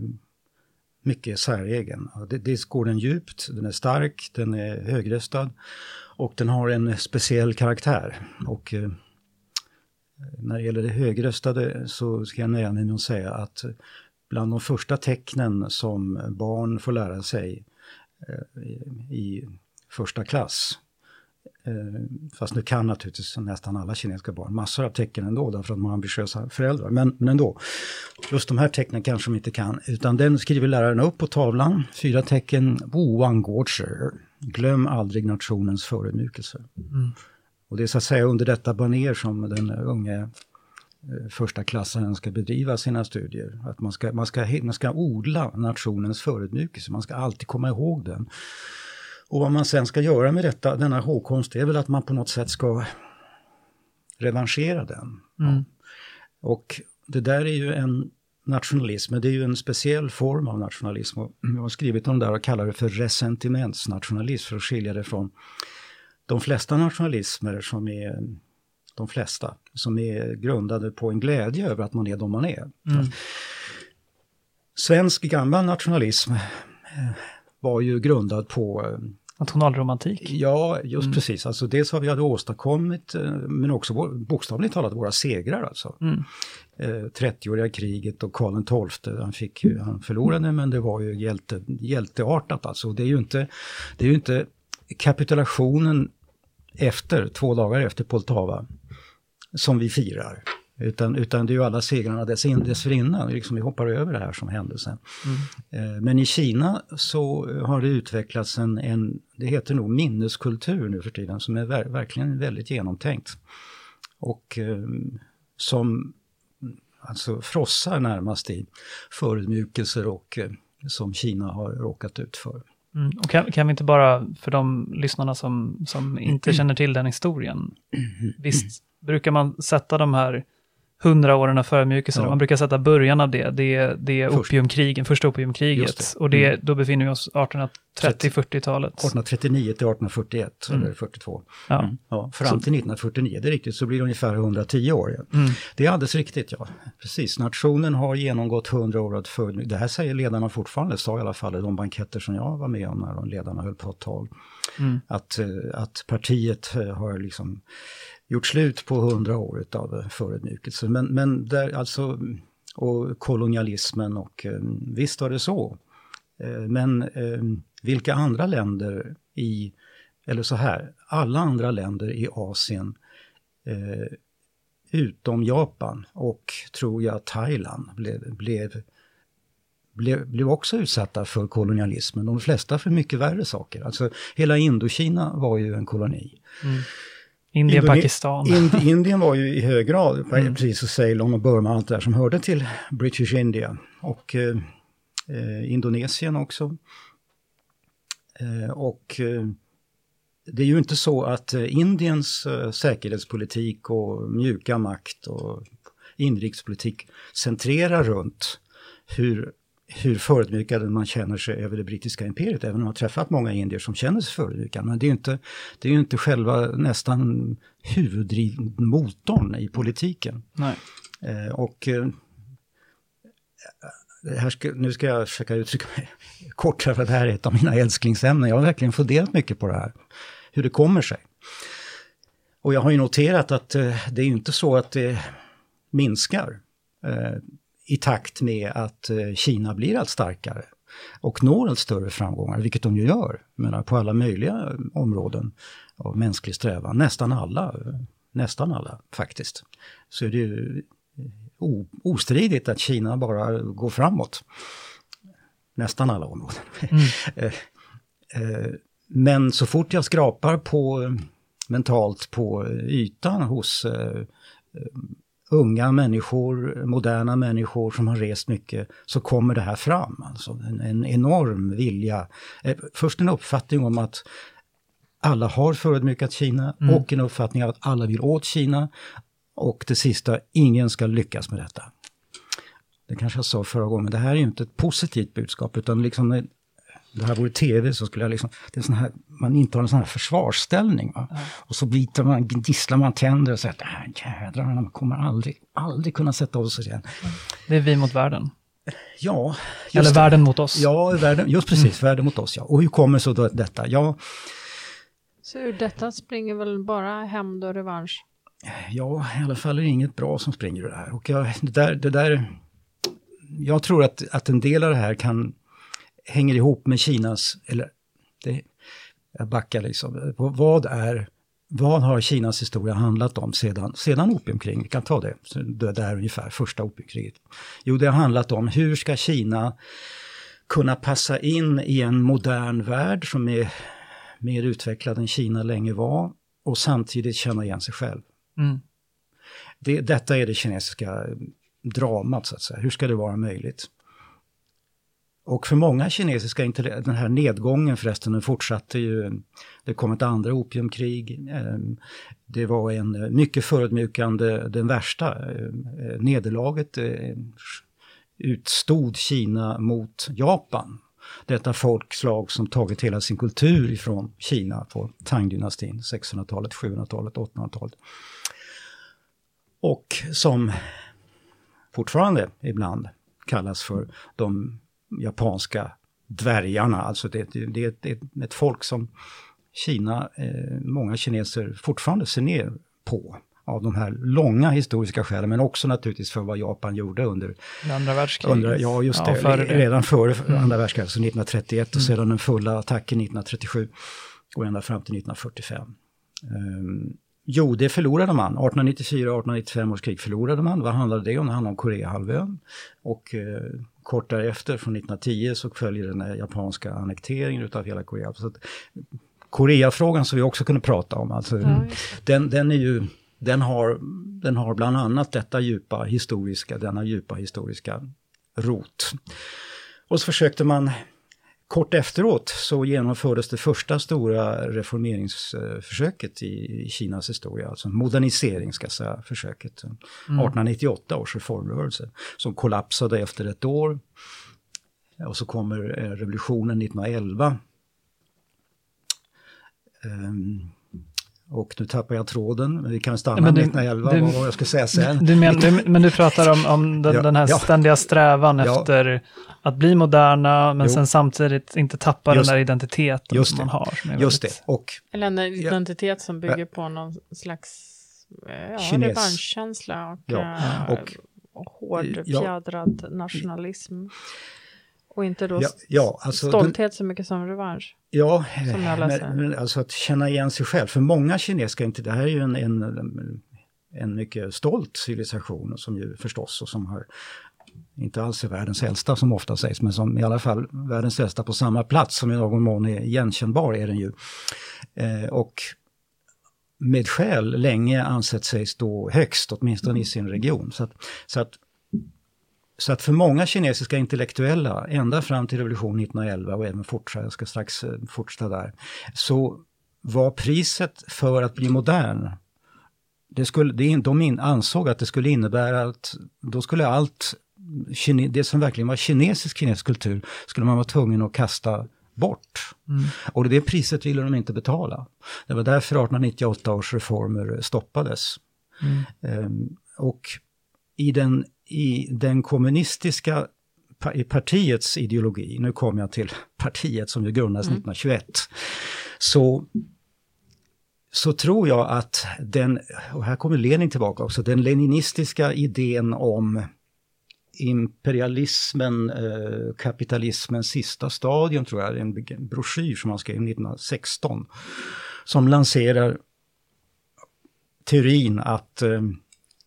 mycket säregen. Dels går den djupt, den är stark, den är högröstad och den har en speciell karaktär. Och eh, när det gäller det högröstade så ska jag nöja mig med att säga att bland de första tecknen som barn får lära sig i första klass Fast nu kan naturligtvis nästan alla kinesiska barn massor av tecken ändå därför att de har ambitiösa föräldrar. Men, men ändå, just de här tecknen kanske de inte kan. Utan den skriver läraren upp på tavlan, fyra tecken, Wu Wang Glöm aldrig nationens förödmjukelse. Mm. Och det är så att säga under detta baner som den unge eh, första klassen ska bedriva sina studier. Att man ska, man ska, man ska odla nationens förödmjukelse, man ska alltid komma ihåg den. Och vad man sen ska göra med detta, denna hågkomst, är väl att man på något sätt ska revanschera den. Mm. Och det där är ju en nationalism, men det är ju en speciell form av nationalism. Och jag har skrivit om det där och kallar det för resentimentsnationalism för att skilja det från de flesta nationalismer som är de flesta, som är grundade på en glädje över att man är de man är. Mm. Svensk gammal nationalism var ju grundad på eh,
Nationalromantik?
Ja, just mm. precis. Alltså dels har vi hade åstadkommit, eh, men också bokstavligt talat våra segrar alltså. Mm. 30-åriga kriget och Karl XII, han, fick, han förlorade men det var ju hjälte, hjälteartat alltså. Det är ju inte, det är ju inte kapitulationen efter, två dagar efter Poltava, som vi firar. Utan, utan det är ju alla segrarna dessförinnan, liksom vi hoppar över det här som hände sen. Mm. Eh, men i Kina så har det utvecklats en, en, det heter nog minneskultur nu för tiden, som är ver verkligen väldigt genomtänkt. Och eh, som alltså frossar närmast i förödmjukelser och eh, som Kina har råkat ut för.
Mm. Och kan, kan, vi inte bara, för de lyssnarna som, som inte känner till den historien, visst brukar man sätta de här hundra åren av förödmjukelsen, ja. man brukar sätta början av det, det, det är opiumkrigen, första opiumkriget. Det. Och det, mm. då befinner vi oss 1830-40-talet.
1839 till 1841, mm. eller 42. Ja. Mm. Ja, fram till 1949, det är riktigt, så blir det ungefär 110 år. Ja. Mm. Det är alldeles riktigt, ja. Precis, nationen har genomgått 100 år av förödmjukelse. Det här säger ledarna fortfarande, sa i alla fall i de banketter som jag var med om när de ledarna höll på ett tag. Mm. Att, eh, att partiet eh, har liksom gjort slut på hundra år av eh, förödmjukelse. Men, men där alltså, och kolonialismen och eh, visst var det så. Eh, men vilka andra länder i, eller så här, alla andra länder i Asien utom Japan och tror jag Thailand blev, blev, blev, blev också utsatta för kolonialismen. De flesta för mycket värre saker. Alltså hela Indokina var ju en koloni. Mm.
Indien, Indone Pakistan.
Ind Indien var ju i hög grad, mm. precis som Ceylon och Burma och allt det där som hörde till British India. Och eh, eh Indonesien också. Eh, och eh, det är ju inte så att eh, Indiens eh, säkerhetspolitik och mjuka makt och inrikespolitik centrerar runt hur hur förödmjukad man känner sig över det brittiska imperiet, även om har träffat många indier som känner sig förödmjukade. Men det är ju inte, det är inte själva nästan huvuddrivmotorn i politiken. Eh, och eh, här ska, nu ska jag försöka uttrycka mig kort, för det här är ett av mina älsklingsämnen. Jag har verkligen funderat mycket på det här, hur det kommer sig. Och jag har ju noterat att eh, det är inte så att det minskar. Eh, i takt med att eh, Kina blir allt starkare och når allt större framgångar, vilket de ju gör, menar, på alla möjliga områden av mänsklig strävan. Nästan alla, nästan alla faktiskt. Så är det ju eh, ostridigt att Kina bara går framåt. Nästan alla områden. Mm. Eh, men så fort jag skrapar på mentalt på ytan hos unga människor, moderna människor som har rest mycket, så kommer det här fram. Alltså en, en enorm vilja. Eh, först en uppfattning om att alla har förödmjukat Kina mm. och en uppfattning av att alla vill åt Kina. Och det sista, ingen ska lyckas med detta. Det kanske jag sa förra gången, det här är ju inte ett positivt budskap utan liksom det här vore tv så skulle jag liksom, det är sån här, man intar en sån här försvarsställning. Va? Ja. Och så biter man, gisslar man tänder och säger att här jädrarna man kommer aldrig, aldrig kunna sätta oss igen.
Det är vi mot världen.
Ja.
Eller det. världen mot oss.
Ja, världen, just precis, mm. världen mot oss ja. Och hur kommer så då detta? Ja,
så ur detta springer väl bara hämnd och revansch?
Ja, i alla fall är det inget bra som springer ur det här. Och jag, det där, det där, jag tror att, att en del av det här kan hänger ihop med Kinas, eller det, jag backar liksom, vad är vad har Kinas historia handlat om sedan, sedan opiumkriget? Vi kan ta det, det där ungefär, första opiumkriget. Jo, det har handlat om hur ska Kina kunna passa in i en modern värld som är mer utvecklad än Kina länge var och samtidigt känna igen sig själv. Mm. Det, detta är det kinesiska dramat, så att säga. Hur ska det vara möjligt? Och för många kinesiska, den här nedgången förresten, den fortsatte ju. Det kom ett andra opiumkrig. Ehm, det var en eh, mycket förödmjukande, den värsta eh, nederlaget eh, utstod Kina mot Japan. Detta folkslag som tagit hela sin kultur ifrån Kina på Tang-dynastin, 600-talet, 700-talet, 800-talet. Och som fortfarande ibland kallas för de japanska dvärgarna. Alltså det, det, är ett, ett, folk som Kina, eh, många kineser fortfarande ser ner på av de här långa historiska skälen, men också naturligtvis för vad Japan gjorde under
andra världskriget. Under,
ja, just det. Ja, före det. Redan före mm. andra världskriget, alltså 1931 och mm. sedan den fulla attacken 1937 och ända fram till 1945. Um, ehm, jo, det förlorade man. 1894-1895 års krig förlorade man. Vad handlade det om? Det handlade om Koreahalvön. Och eh, kort därefter, från 1910, så följer den japanska annekteringen utav hela Korea. Så att, Koreafrågan som vi också kunde prata om, alltså, ja, den, den är ju den har, den har bland annat detta djupa historiska, denna djupa historiska rot. Och så försökte man Kort efteråt så genomfördes det första stora reformeringsförsöket i, Kinas historia, alltså modernisering ska säga, försöket. Mm. 1898 års reformrörelse som kollapsade efter ett år. Och så kommer revolutionen 1911. Um, och nu tappar jag tråden, men vi kan stanna med 1911, du, vad jag ska säga sen.
Du men, du, men du pratar om, om den, ja, den här ja. ständiga strävan ja. efter att bli moderna, men jo. sen samtidigt inte tappa just, den där identiteten som man har.
Som just väldigt... det. Och,
Eller en identitet som bygger på någon slags ja, revanschkänsla och, och, och, och hård, fjädrad nationalism. Och inte då ja, ja, alltså, stolthet så mycket som revansch.
Ja, som men, men, alltså att känna igen sig själv. För många kineser, inte, det här är ju en, en, en mycket stolt civilisation som ju förstås och som har inte alls är världens äldsta som ofta sägs, men som i alla fall världens äldsta på samma plats som i någon mån är igenkännbar är den ju. Eh, och med skäl länge ansett sig stå högst, åtminstone i sin region. Så att, så att så att för många kinesiska intellektuella, ända fram till revolutionen 1911 och även fortsätta, jag ska strax eh, fortsätta där, så var priset för att bli modern, det skulle, de ansåg att det skulle innebära att då skulle allt, det som verkligen var kinesisk kinesisk kultur, skulle man vara tvungen att kasta bort. Mm. Och det priset ville de inte betala. Det var därför 1898 års reformer stoppades. Mm. Um, och i den i den kommunistiska i partiets ideologi, nu kommer jag till partiet som ju grundades mm. 1921, så, så tror jag att den, och här kommer Lenin tillbaka också, den leninistiska idén om imperialismen, eh, kapitalismens sista stadium tror jag, en broschyr som han skrev 1916, som lanserar teorin att eh,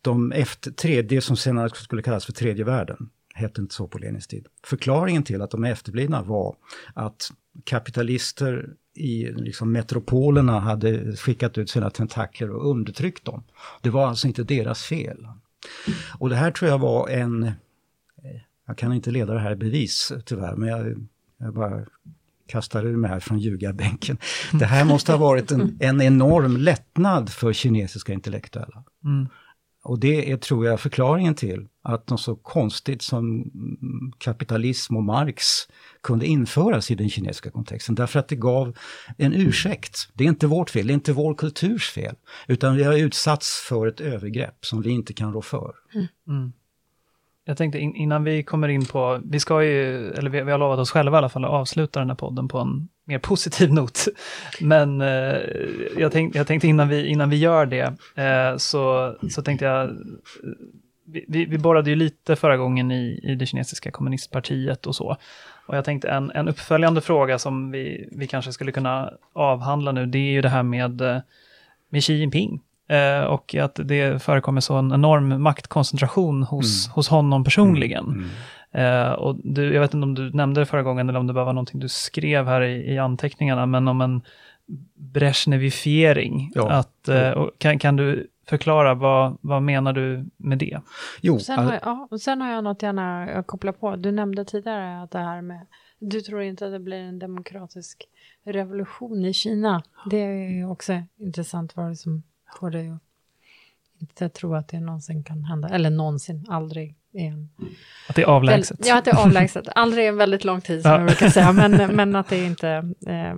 de efter, tredje, som senare skulle kallas för tredje världen, hette inte så på Lenins tid. Förklaringen till att de är efterblivna var att kapitalister i liksom metropolerna hade skickat ut sina tentakler och undertryckt dem. Det var alltså inte deras fel. Och det här tror jag var en, eh, jag kan inte leda det här i bevis tyvärr, men jag, jag bara kastade ur mig här från ljugarbänken. Det här måste ha varit en, en enorm lättnad för kinesiska intellektuella.
Mm.
Och det är, tror jag, förklaringen till att något så konstigt som kapitalism och Marx kunde införas i den kinesiska kontexten. Därför att det gav en ursäkt. Det är inte vårt fel, det är inte vår kulturs fel. Utan vi har utsatts för ett övergrepp som vi inte kan rå för.
Mm. Jag tänkte in, innan vi kommer in på, vi ska ju, eller vi, vi har lovat oss själva i alla fall att avsluta den här podden på en mer positiv not. Men eh, jag, tänk, jag tänkte innan vi, innan vi gör det, eh, så, så tänkte jag, vi, vi, borrade ju lite förra gången i, i det kinesiska kommunistpartiet och så. Och jag tänkte en, en uppföljande fråga som vi, vi kanske skulle kunna avhandla nu, det är ju det här med, eh, med Xi Jinping. Eh, och att det förekommer så en enorm maktkoncentration hos,
Mm.
hos honom personligen.
Mm.
Eh, och du, jag vet inte om du nämnde det förra gången eller om det bara var någonting du skrev här i, i anteckningarna, men om en Brezhnevifiering.
Ja.
Att, eh, och kan, kan du förklara vad, vad menar du med det?
Jo,
Sen har, jag, ja, och sen har jag något gärna att koppla på. Du nämnde tidigare att det här med, du tror inte att det blir en demokratisk revolution i Kina. Det är också intressant vad det som får dig att inte tro att det någonsin kan hända, eller någonsin, aldrig igen.
Att det är avlägset?
Ja, att det är avlägset. Aldrig en väldigt lång tid som
Ja.
jag brukar säga, men, men att det inte eh,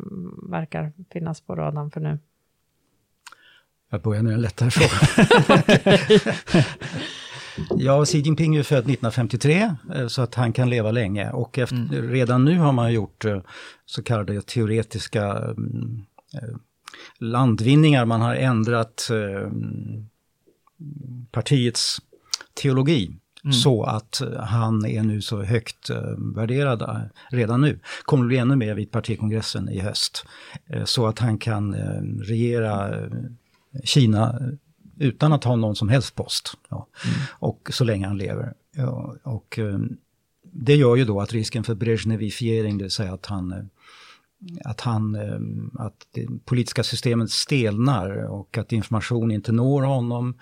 verkar finnas på radarn för nu.
Jag börjar med en lättare fråga. ja, Xi Jinping är ju född 1953 eh, så att han kan leva länge och efter, redan nu har man gjort eh, så kallade teoretiska mm, eh, landvinningar. Man har ändrat eh, partiets teologi så att han är nu så högt eh, värderad redan nu. Kommer bli ännu mer vid partikongressen i höst. Eh, så att han kan eh, regera Kina utan att ha någon som helst post. Ja. Och så länge han lever. Ja, och det gör ju då att risken för Brezhnevifiering, det vill säga att han att, han, ehm, att det politiska systemet stelnar och att information inte når honom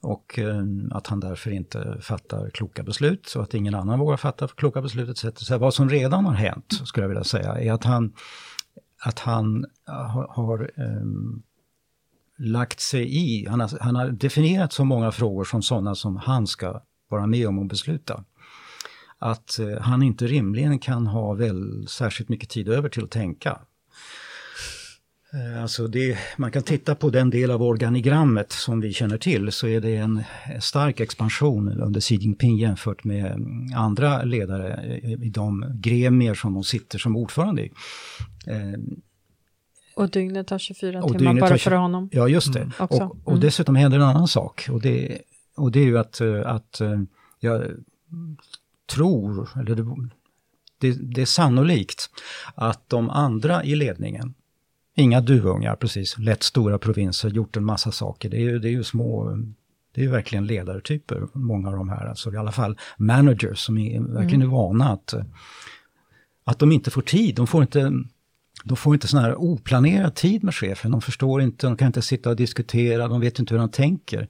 och ehm, att han därför inte fattar kloka beslut så att ingen annan vågar fatta kloka beslut etc. Så vad som redan har hänt, skulle jag vilja säga, är att han, att han eh, har, har um, lagt sig i, han har, han har definierat så många frågor som sådana som han ska vara med om att besluta. Att eh, han inte rimligen kan ha väl särskilt mycket tid över till att tänka. Eh, Alltså det, man kan titta på den del av organigrammet som vi känner till så är det en stark expansion under Xi Jinping jämfört med mm, andra ledare i i de gremier som de sitter som ordförande i. Eh,
Och dygnet har 24
Och
timmar bara
har
för
20
honom.
Ja, just det.
Mm,
och, och
Mm.
dessutom händer en annan sak. Och det, och det är ju att, eh, att eh, jag tror, eller det, det, det är sannolikt, att de andra i ledningen, inga duvungar precis, lätt stora provinser, gjort en massa saker. Det är ju, det är ju små, det är ju verkligen ledartyper, många av de här. Alltså i alla fall managers som är, verkligen är vana att, att de inte får tid. De får inte de får inte sån här oplanerad tid med chefen. De förstår inte, de kan inte sitta och diskutera, de vet inte hur de tänker.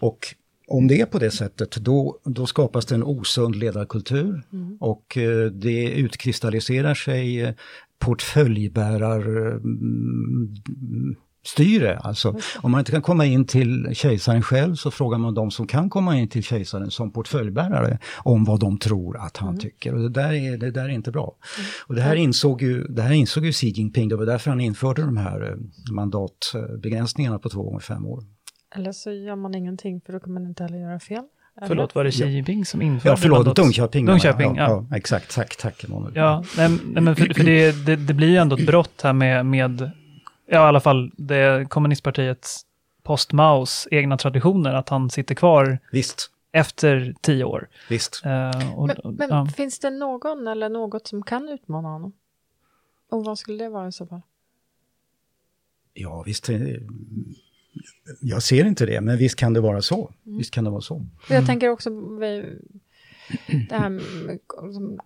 Och om det är på det sättet, då, då skapas det en osund ledarkultur och eh, det utkristalliserar sig eh, portföljbärarstyre. Alltså, om man inte kan komma in till kejsaren själv så frågar man de som kan komma in till kejsaren som portföljbärare om vad de tror att han tycker. Och det där är, det där är inte bra. Och det här, insåg ju, det här insåg ju Xi Jinping, det var därför han införde de här eh, mandatbegränsningarna på två gånger fem år.
Eller så gör man ingenting, för då kan man inte heller göra fel. Eller?
Förlåt, var det Xi Jinping som införde
Ja, förlåt, Dungköping. menar jag.
Dungköping, ja.
ja. Exakt, tack, tack Emanuel.
Ja, nej, nej, men för, för det, det, det blir ju ändå ett brott här med, med ja, i alla fall det kommunistpartiets post-Maos egna traditioner, att han sitter kvar
Visst,
efter tio år.
visst.
Eh, och,
Men, men
ja.
finns det någon eller något som kan utmana honom? Och vad skulle det vara i så fall?
Ja, visst. Jag ser inte det, men visst kan det vara så. Visst kan det vara så.
För Jag tänker också det här med liksom,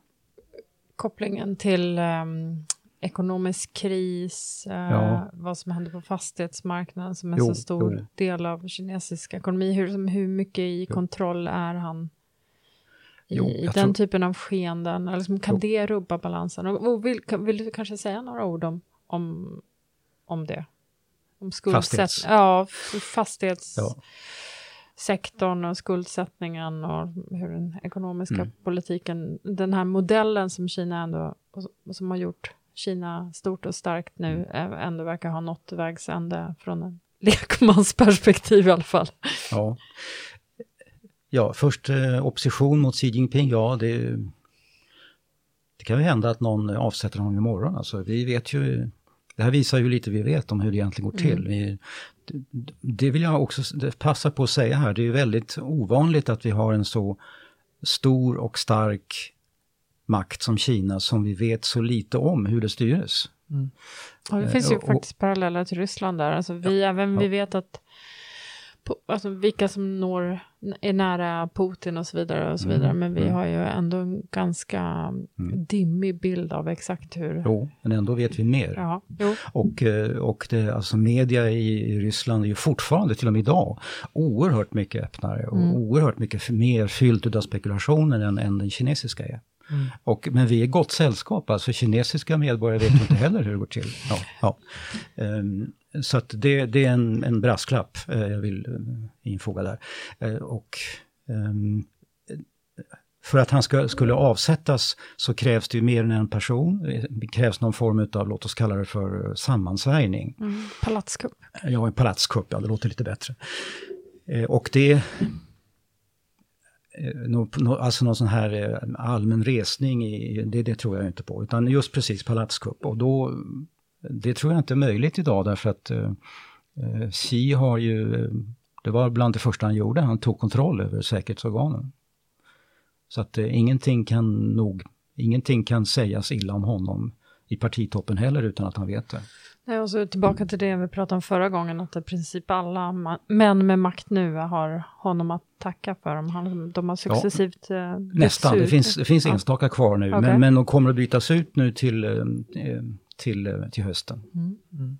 kopplingen till ehm, ekonomisk kris, eh,
Ja.
vad som händer på fastighetsmarknaden som är
Jo,
så stor
jo.
del av kinesisk ekonomi. Hur, som- hur mycket i
Jo.
kontroll är han i,
Jo,
i den
tror-
typen av skeenden? Eller liksom, kan
Jo.
det rubba balansen? Och, och vill, vill du kanske säga några ord om, om, om det? Om?
Fastighets-
Ja, f- fastighets...
Ja.
och skuldsättningen och hur den ekonomiska
Mm.
politiken, den här modellen som Kina ändå, som har gjort Kina stort och starkt nu,
Mm.
ändå verkar ha nått vägs ände från en lekmansperspektiv i alla fall.
Ja. ja, först eh, opposition mot Xi Jinping, ja det, det kan ju hända att någon avsätter honom imorgon. Alltså, vi vet ju, det här visar ju lite vi vet om hur det egentligen går till. Vi, det, vill jag också passa på att säga här, det är ju väldigt ovanligt att vi har en så stor och stark makt som Kina som vi vet så lite om hur det styrs.
Och det
Eh,
finns ju
och-
faktiskt paralleller till Ryssland där. Alltså vi, även vi
ja.
vet att på, alltså vilka som når, är nära Putin och så vidare och så
Mm,
vidare. Men vi
mm.
har ju ändå en ganska
Mm.
dimmig bild av exakt hur...
Jo, men ändå vet vi mer.
Ja, jo.
Och, eh, och det, alltså media i, Ryssland är ju fortfarande, till och med idag, oerhört mycket öppnare och
Mm.
oerhört mycket mer fyllt av spekulationer än, än den kinesiska är.
Mm.
Och, men vi är gott sällskap, alltså kinesiska medborgare vet inte heller hur det går till. Ja, ja. Ehm, så att det, det är en, en brasklapp eh, jag vill eh, infoga där. Eh, och ehm, för att han ska, skulle avsättas så krävs det ju mer än en person. Det krävs någon form av, låt oss kalla det för sammansvärjning.
Mm. Palatskupp.
Ja, en palatskupp, ja det låter lite bättre. Och det... Alltså någon sån här allmän resning, i, det, det tror jag inte på. Utan just precis palatskupp. Och då, det tror jag inte är möjligt idag därför att eh, eh, Xi har ju, eh, det var bland det första han gjorde, han tog kontroll över säkerhetsorganen. Så att eh, ingenting kan nog, ingenting kan sägas illa om honom i partitoppen heller utan att han vet det.
Nej, och så tillbaka till det vi pratade om förra gången, att i princip alla män med makt nu har honom att tacka för. Han, de har successivt eh, bytts
Nästan, det
ut.
finns, det finns
Ja.
enstaka kvar nu,
Okej.
men, men de kommer att bytas ut nu till, eh, eh, till, eh, till hösten.
Mm.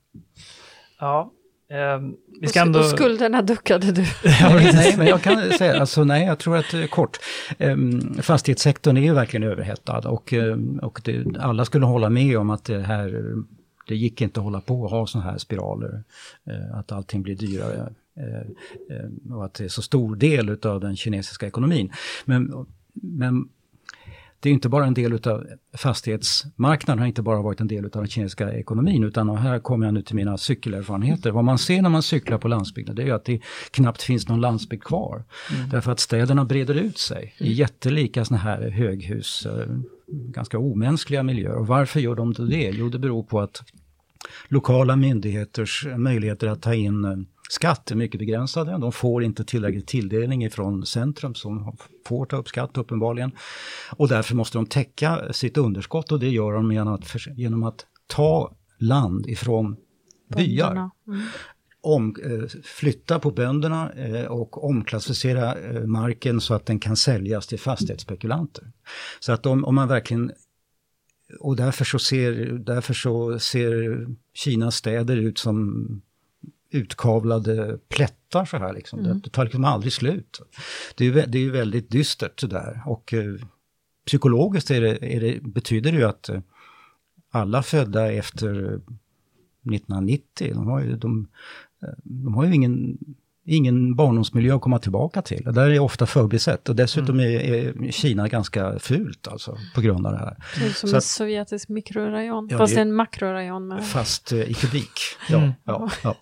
Ja, ehm, vi
Och
ska
sk-
ändå...
Och skulderna duckade du.
nej, nej, men jag kan säga, alltså nej, jag tror att eh, kort, um, fastighetssektorn är ju verkligen överhettad och, ehm, och det, alla skulle hålla med om att det här, det gick inte att hålla på och ha sådana här spiraler, eh, att allting blir dyrare eh, eh, och att det är så stor del utav den kinesiska ekonomin. Men, men det är inte bara en del utav fastighetsmarknaden har inte bara varit en del utav den kinesiska ekonomin utan här kommer jag nu till mina cykelerfarenheter. Vad man ser när man cyklar på landsbygden det är ju att det knappt finns någon landsbygd kvar. Därför att städerna breder ut sig i jättelika såna här höghus, eh, ganska omänskliga miljöer. Och varför gör de det? Jo, det beror på att lokala myndigheters möjligheter att ta in eh, skatt är mycket begränsade. De får inte tillräcklig tilldelning ifrån centrum som får ta upp skatt uppenbarligen. Och därför måste de täcka sitt underskott och det gör de genom att, genom att ta land ifrån byar.
Mm.
Om, eh, flytta på bönderna eh, och omklassificera eh, marken så att den kan säljas till fastighetsspekulanter. Så att om, om man verkligen och därför så ser, därför så ser Kinas städer ut som utkavlade plättar så här liksom.
Mm.
Det, det tar liksom aldrig slut. Det är, ju det är väldigt dystert sådär och eh, psykologiskt är det, är det, betyder det ju att eh, alla födda efter eh, 1990, de har ju, de, eh, de har ju ingen, ingen barndomsmiljö att komma tillbaka till. Det där är ofta förbisett och dessutom är, är Kina ganska fult alltså på grund av det här.
Det är som
Så
en
att-
sovjetisk mikrorajon,
Ja,
fast
det-
det en makrorajon. Med.
Fast eh, i kubik. Ja,
Mm.
ja, ja.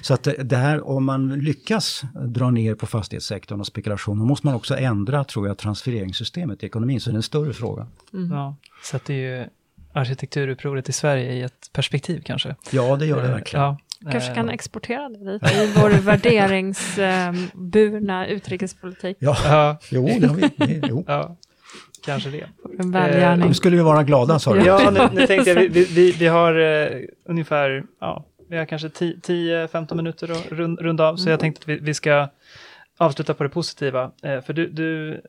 Så att det, det här, om man lyckas dra ner på fastighetssektorn och spekulation, då måste man också ändra, tror jag, transfereringssystemet i ekonomin, så det är en större fråga.
Mm.
Ja, sätter ju arkitekturupproret i Sverige i ett perspektiv kanske.
Ja, det gör det
Eh,
verkligen.
Ja,
Kanske
eh,
kan exportera det dit i vår värderingsburna utrikespolitik.
Ja,
Ja,
jo, det har vi. Det, jo.
ja, kanske det.
En välgärning.
Nu skulle vi vara glada, sa du.
Ja, nu, nu tänkte jag, vi, vi- vi, vi har eh, ungefär, ja, vi har kanske 10-15 minuter att rund, runda av, så jag tänkte att vi, vi ska avsluta på det positiva. Eh, för du, du,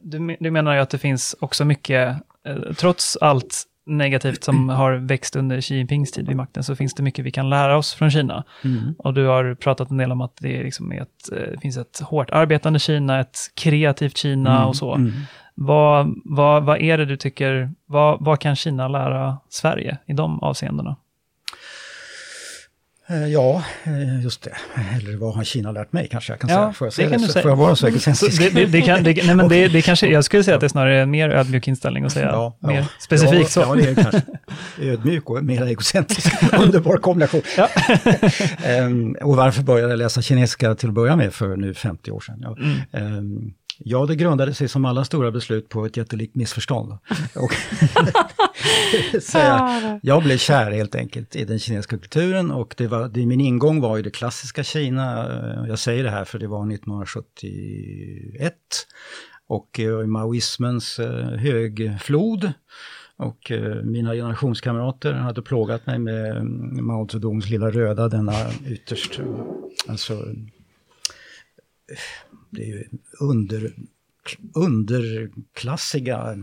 du, du menar ju att det finns också mycket, eh, trots allt negativt som har växt under Xi Jinpings tid vid makten så finns det mycket vi kan lära oss från Kina.
Mm.
Och du har pratat en del om att det, liksom är ett, eh, det finns ett hårt arbetande Kina, ett kreativt Kina
Mm,
och så.
mm.
Vad, vad, vad är det du tycker, vad, vad kan Kina lära Sverige i de avseendena?
Eh, Ja, eh, just det. Eller vad har Kina lärt mig kanske jag kan
Ja,
säga. Får jag, säga
säga.
Får vara så
Så
egocentrisk?
det, det, det kan, det, nej men det, det kanske, jag skulle säga att det är snarare en mer ödmjuk inställning att säga
Ja, ja.
mer specifikt
ja,
så.
Ja, det är kanske ödmjuk och mer egocentrisk. Underbar kombination. Ehm, och varför började jag läsa kinesiska till att börja med för nu 50 år sedan? Ja,
Mm.
Ehm, ja det grundade sig som alla stora beslut på ett jättelikt missförstånd. Och så jag, blev kär helt enkelt i den kinesiska kulturen och det var, det, min ingång var ju det klassiska Kina. Jag säger det här för det var 1971 och eh, maoismens eh, högflod. Och eh, mina generationskamrater hade plågat mig med mm, Mao Zedongs lilla röda, denna ytterst, alltså, det är ju under, underklassiga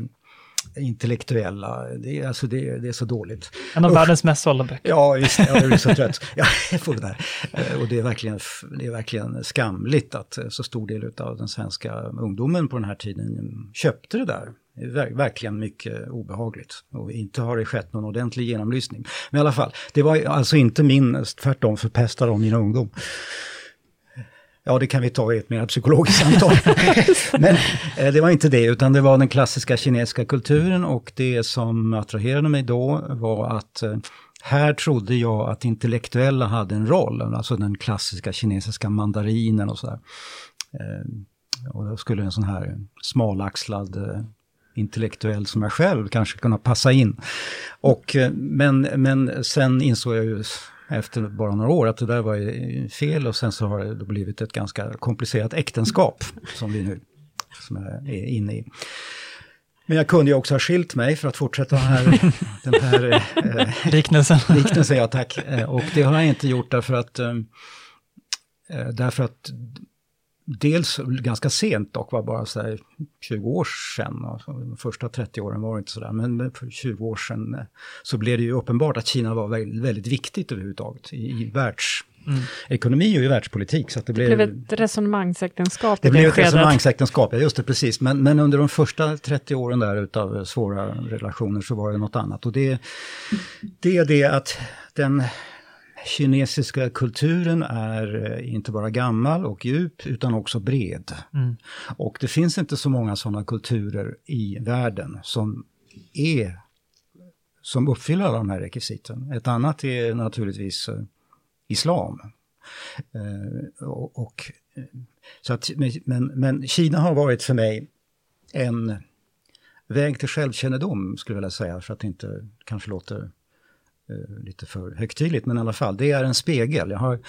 intellektuella, det är, alltså det, det är så dåligt.
En av
Usch.
världens mest sålda böcker.
Ja, visst, jag blir så trött. Ja, jag får det där. Eh, Och det är, verkligen, det är verkligen skamligt att eh, så stor del av den svenska ungdomen på den här tiden köpte det där. Det är ver- verkligen mycket obehagligt. Och inte har det skett någon ordentlig genomlysning. Men i alla fall, det var alltså inte min, tvärtom förpestade de min ungdom. Ja, det kan vi ta i ett mer psykologiskt samtal. Men eh, det var inte det, utan det var den klassiska kinesiska kulturen och det som attraherade mig då var att eh, här trodde jag att intellektuella hade en roll, alltså den klassiska kinesiska mandarinen och sådär. Eh, och då skulle en sån här smalaxlad eh, intellektuell som jag själv kanske kunna passa in. Och, men, men sen insåg jag ju efter bara några år att det där var fel och sen så har det blivit ett ganska komplicerat äktenskap som vi nu som är inne i. Men jag kunde ju också ha skilt mig för att fortsätta den här, den här eh,
Liknelsen.
liknelsen, ja tack. Eh, Och det har jag inte gjort därför att, eh, eh, därför att dels ganska sent dock, var bara så här 20 år sedan, alltså, de första 30 åren var det inte sådär, men för 20 år sedan eh, så blev det ju uppenbart att Kina var väldigt, väldigt viktigt överhuvudtaget i, i världsekonomi och i världspolitik. Så det,
Det blev ett resonemangsäktenskap
det
i
blev
det
ett
skedet.
resonemangsäktenskap, ja just det precis. Men, men under de första 30 åren där utav svåra relationer så var det något annat. Och det, det är det att den kinesiska kulturen är eh, inte bara gammal och djup utan också bred.
Mm.
Och det finns inte så många sådana kulturer i världen som är som uppfyller alla de här rekvisiten. Ett annat är naturligtvis eh, islam. Eh, och, och, så att, men, men Kina har varit för mig en väg till självkännedom, skulle jag vilja säga, för att det inte kanske låter lite för högtidligt, men i alla fall, det är en spegel. Jag har,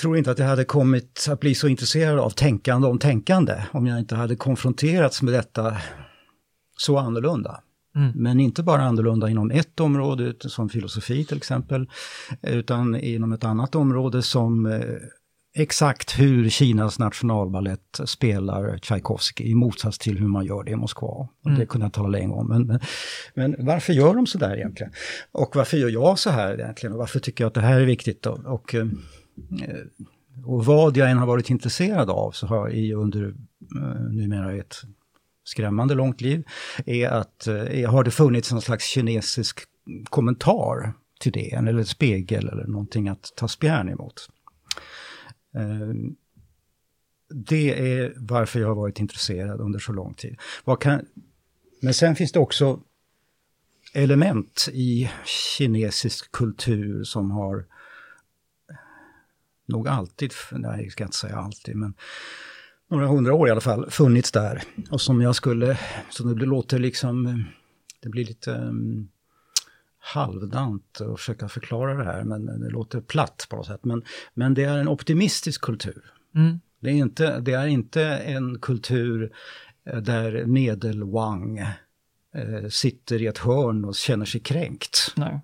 tror inte att jag hade kommit att bli så intresserad av tänkande om tänkande om jag inte hade konfronterats med detta så annorlunda.
Mm.
Men inte bara annorlunda inom ett område, som filosofi till exempel, utan inom ett annat område som eh, exakt hur Kinas nationalballett spelar Tchaikovsky i motsats till hur man gör det i Moskva.
Mm.
Det kunde jag tala länge om. Men, men, men varför gör de så där egentligen? Och varför gör jag så här egentligen? Och varför tycker jag att det här är viktigt? Då? Och, eh, och vad jag än har varit intresserad av så har jag under eh, numera ett skrämmande långt liv, är att eh, har det funnits någon slags kinesisk kommentar till det, eller spegel eller någonting att ta spjärn emot. Eh, det är varför jag har varit intresserad under så lång tid. Vad kan, men sen finns det också element i kinesisk kultur som har nog alltid, nej jag ska inte säga alltid, men några hundra år i alla fall, funnits där. Och som jag skulle, så det låter liksom, eh, det blir lite um, halvdant att försöka förklara det här, men det låter platt på något sätt. Men, men det är en optimistisk kultur.
Mm.
Det är inte, det är inte en kultur eh, där medel-Wang eh, sitter i ett hörn och känner sig kränkt
Nej.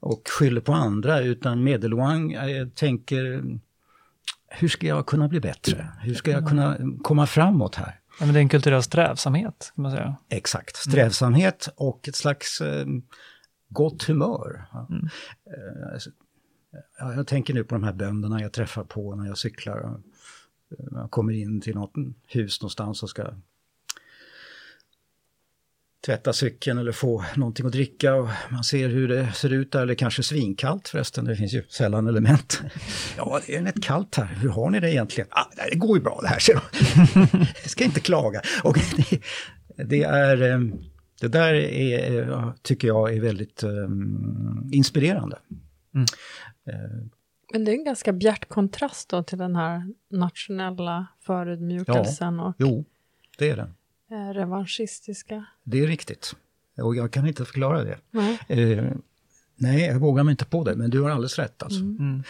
och skyller på andra, utan medel-Wang eh, tänker hur ska jag kunna bli bättre? Hur ska jag kunna komma framåt här?
Ja, men det är en kulturell strävsamhet, kan man säga.
Exakt, strävsamhet och ett slags eh, gott humör.
Mm.
Eh, alltså, ja, jag tänker nu på de här bönderna jag träffar på när jag cyklar. Jag kommer in till något hus någonstans och ska tvätta cykeln eller få någonting att dricka och man ser hur det ser ut där, eller kanske svinkallt förresten, det finns ju sällan element. Ja, det är rätt kallt här, hur har ni det egentligen? Ah, det går ju bra det här, ser. Jag ska inte klaga. Och det, det är, eh, det där är, tycker jag är väldigt um, inspirerande.
Mm.
Uh,
Men det är en ganska bjärt kontrast då till den här nationella förödmjukelsen
Ja,
och
jo, det är
eh, revanschistiska.
Det är riktigt. Och jag kan inte förklara det.
Nej.
Eh, nej, jag vågar mig inte på det, men du har alldeles rätt. Alltså.
Mm.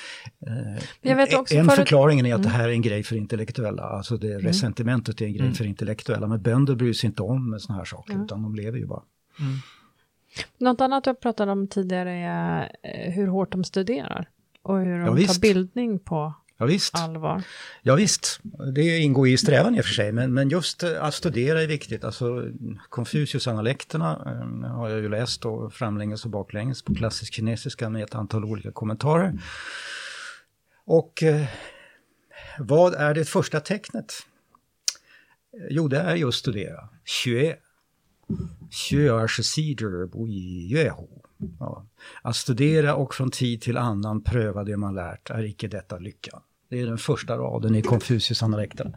Eh,
Jag vet också
en förklaring är att
Mm.
det här är en grej för intellektuella, alltså det resentimentet är en grej
Mm.
för intellektuella, men bönder bryr sig inte om såna här saker,
Mm.
utan de lever ju bara.
Mm.
Något annat jag pratade om tidigare är eh, hur hårt de studerar och hur de
Ja,
tar
visst.
bildning på
Ja, visst.
allvar.
Ja, visst, det ingår i strävan i och för sig, men, men just eh, att studera är viktigt. Alltså Confucius-analekterna eh, har jag ju läst då, framlänges och baklänges på klassisk kinesiska med ett antal olika kommentarer. Och eh, vad är det första tecknet? Eh, Jo, det är just studera. Xue. Att studera och från tid till annan pröva det man lärt är icke detta lycka. Det är den första raden i Confucius analekterna.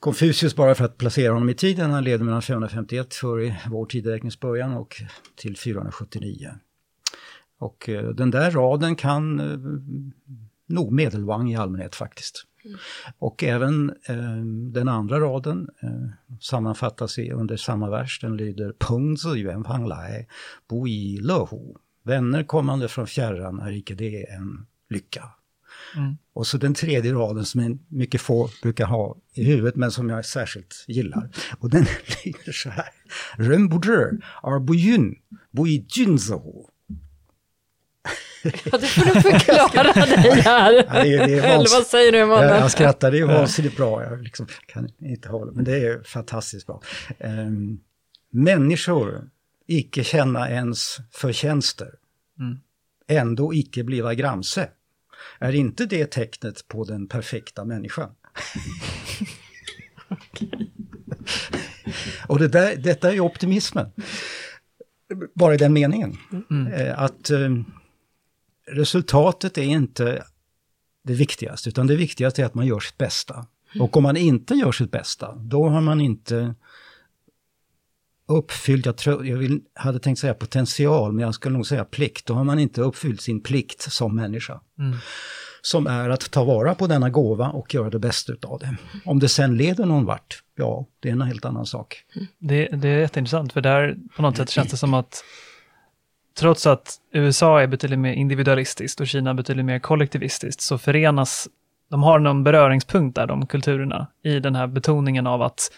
Confucius, bara för att placera honom i tiden, han levde mellan 551 före vår tideräknings början och till 479. Och eh, den där raden kan eh, nog medelvang i allmänhet faktiskt. Och även eh, den andra raden eh, sammanfattas i, under samma vers. Den lyder Pung zi yuan fang lai, bo. Vänner kommande från fjärran är icke det en lycka.
Mm.
Och så den tredje raden som mycket få brukar ha i huvudet men som jag särskilt gillar. Och den lyder så här. Rembudr ar buyun, bui junzahu.
Ja, det får du förklara dig här.
Ja, det det
Eller vad säger du
Jag,
Emanuel?
jag skrattar, det är vansinnigt bra. Jag liksom kan inte hålla, men det är fantastiskt bra. Um, människor icke känna ens förtjänster,
Mm.
ändå icke bliva gramse. Är inte det tecknet på den perfekta människan? Och det där, detta är ju optimismen. Bara i den meningen.
Mm.
Eh, Att eh, resultatet är inte det viktigaste, utan det viktigaste är att man gör sitt bästa. Och om man inte gör sitt bästa, då har man inte uppfyllt, jag, tror, jag vill, hade tänkt säga potential, men jag skulle nog säga plikt. Då har man inte uppfyllt sin plikt som människa.
Mm.
Som är att ta vara på denna gåva och göra det bästa utav det. Om det sen leder någon vart, ja, det är en helt annan sak.
Det, det är jätteintressant, för där på något sätt känns det som att trots att USA är betydligt mer individualistiskt och Kina betydligt mer kollektivistiskt, så förenas, de har någon beröringspunkt där, de kulturerna, i den här betoningen av att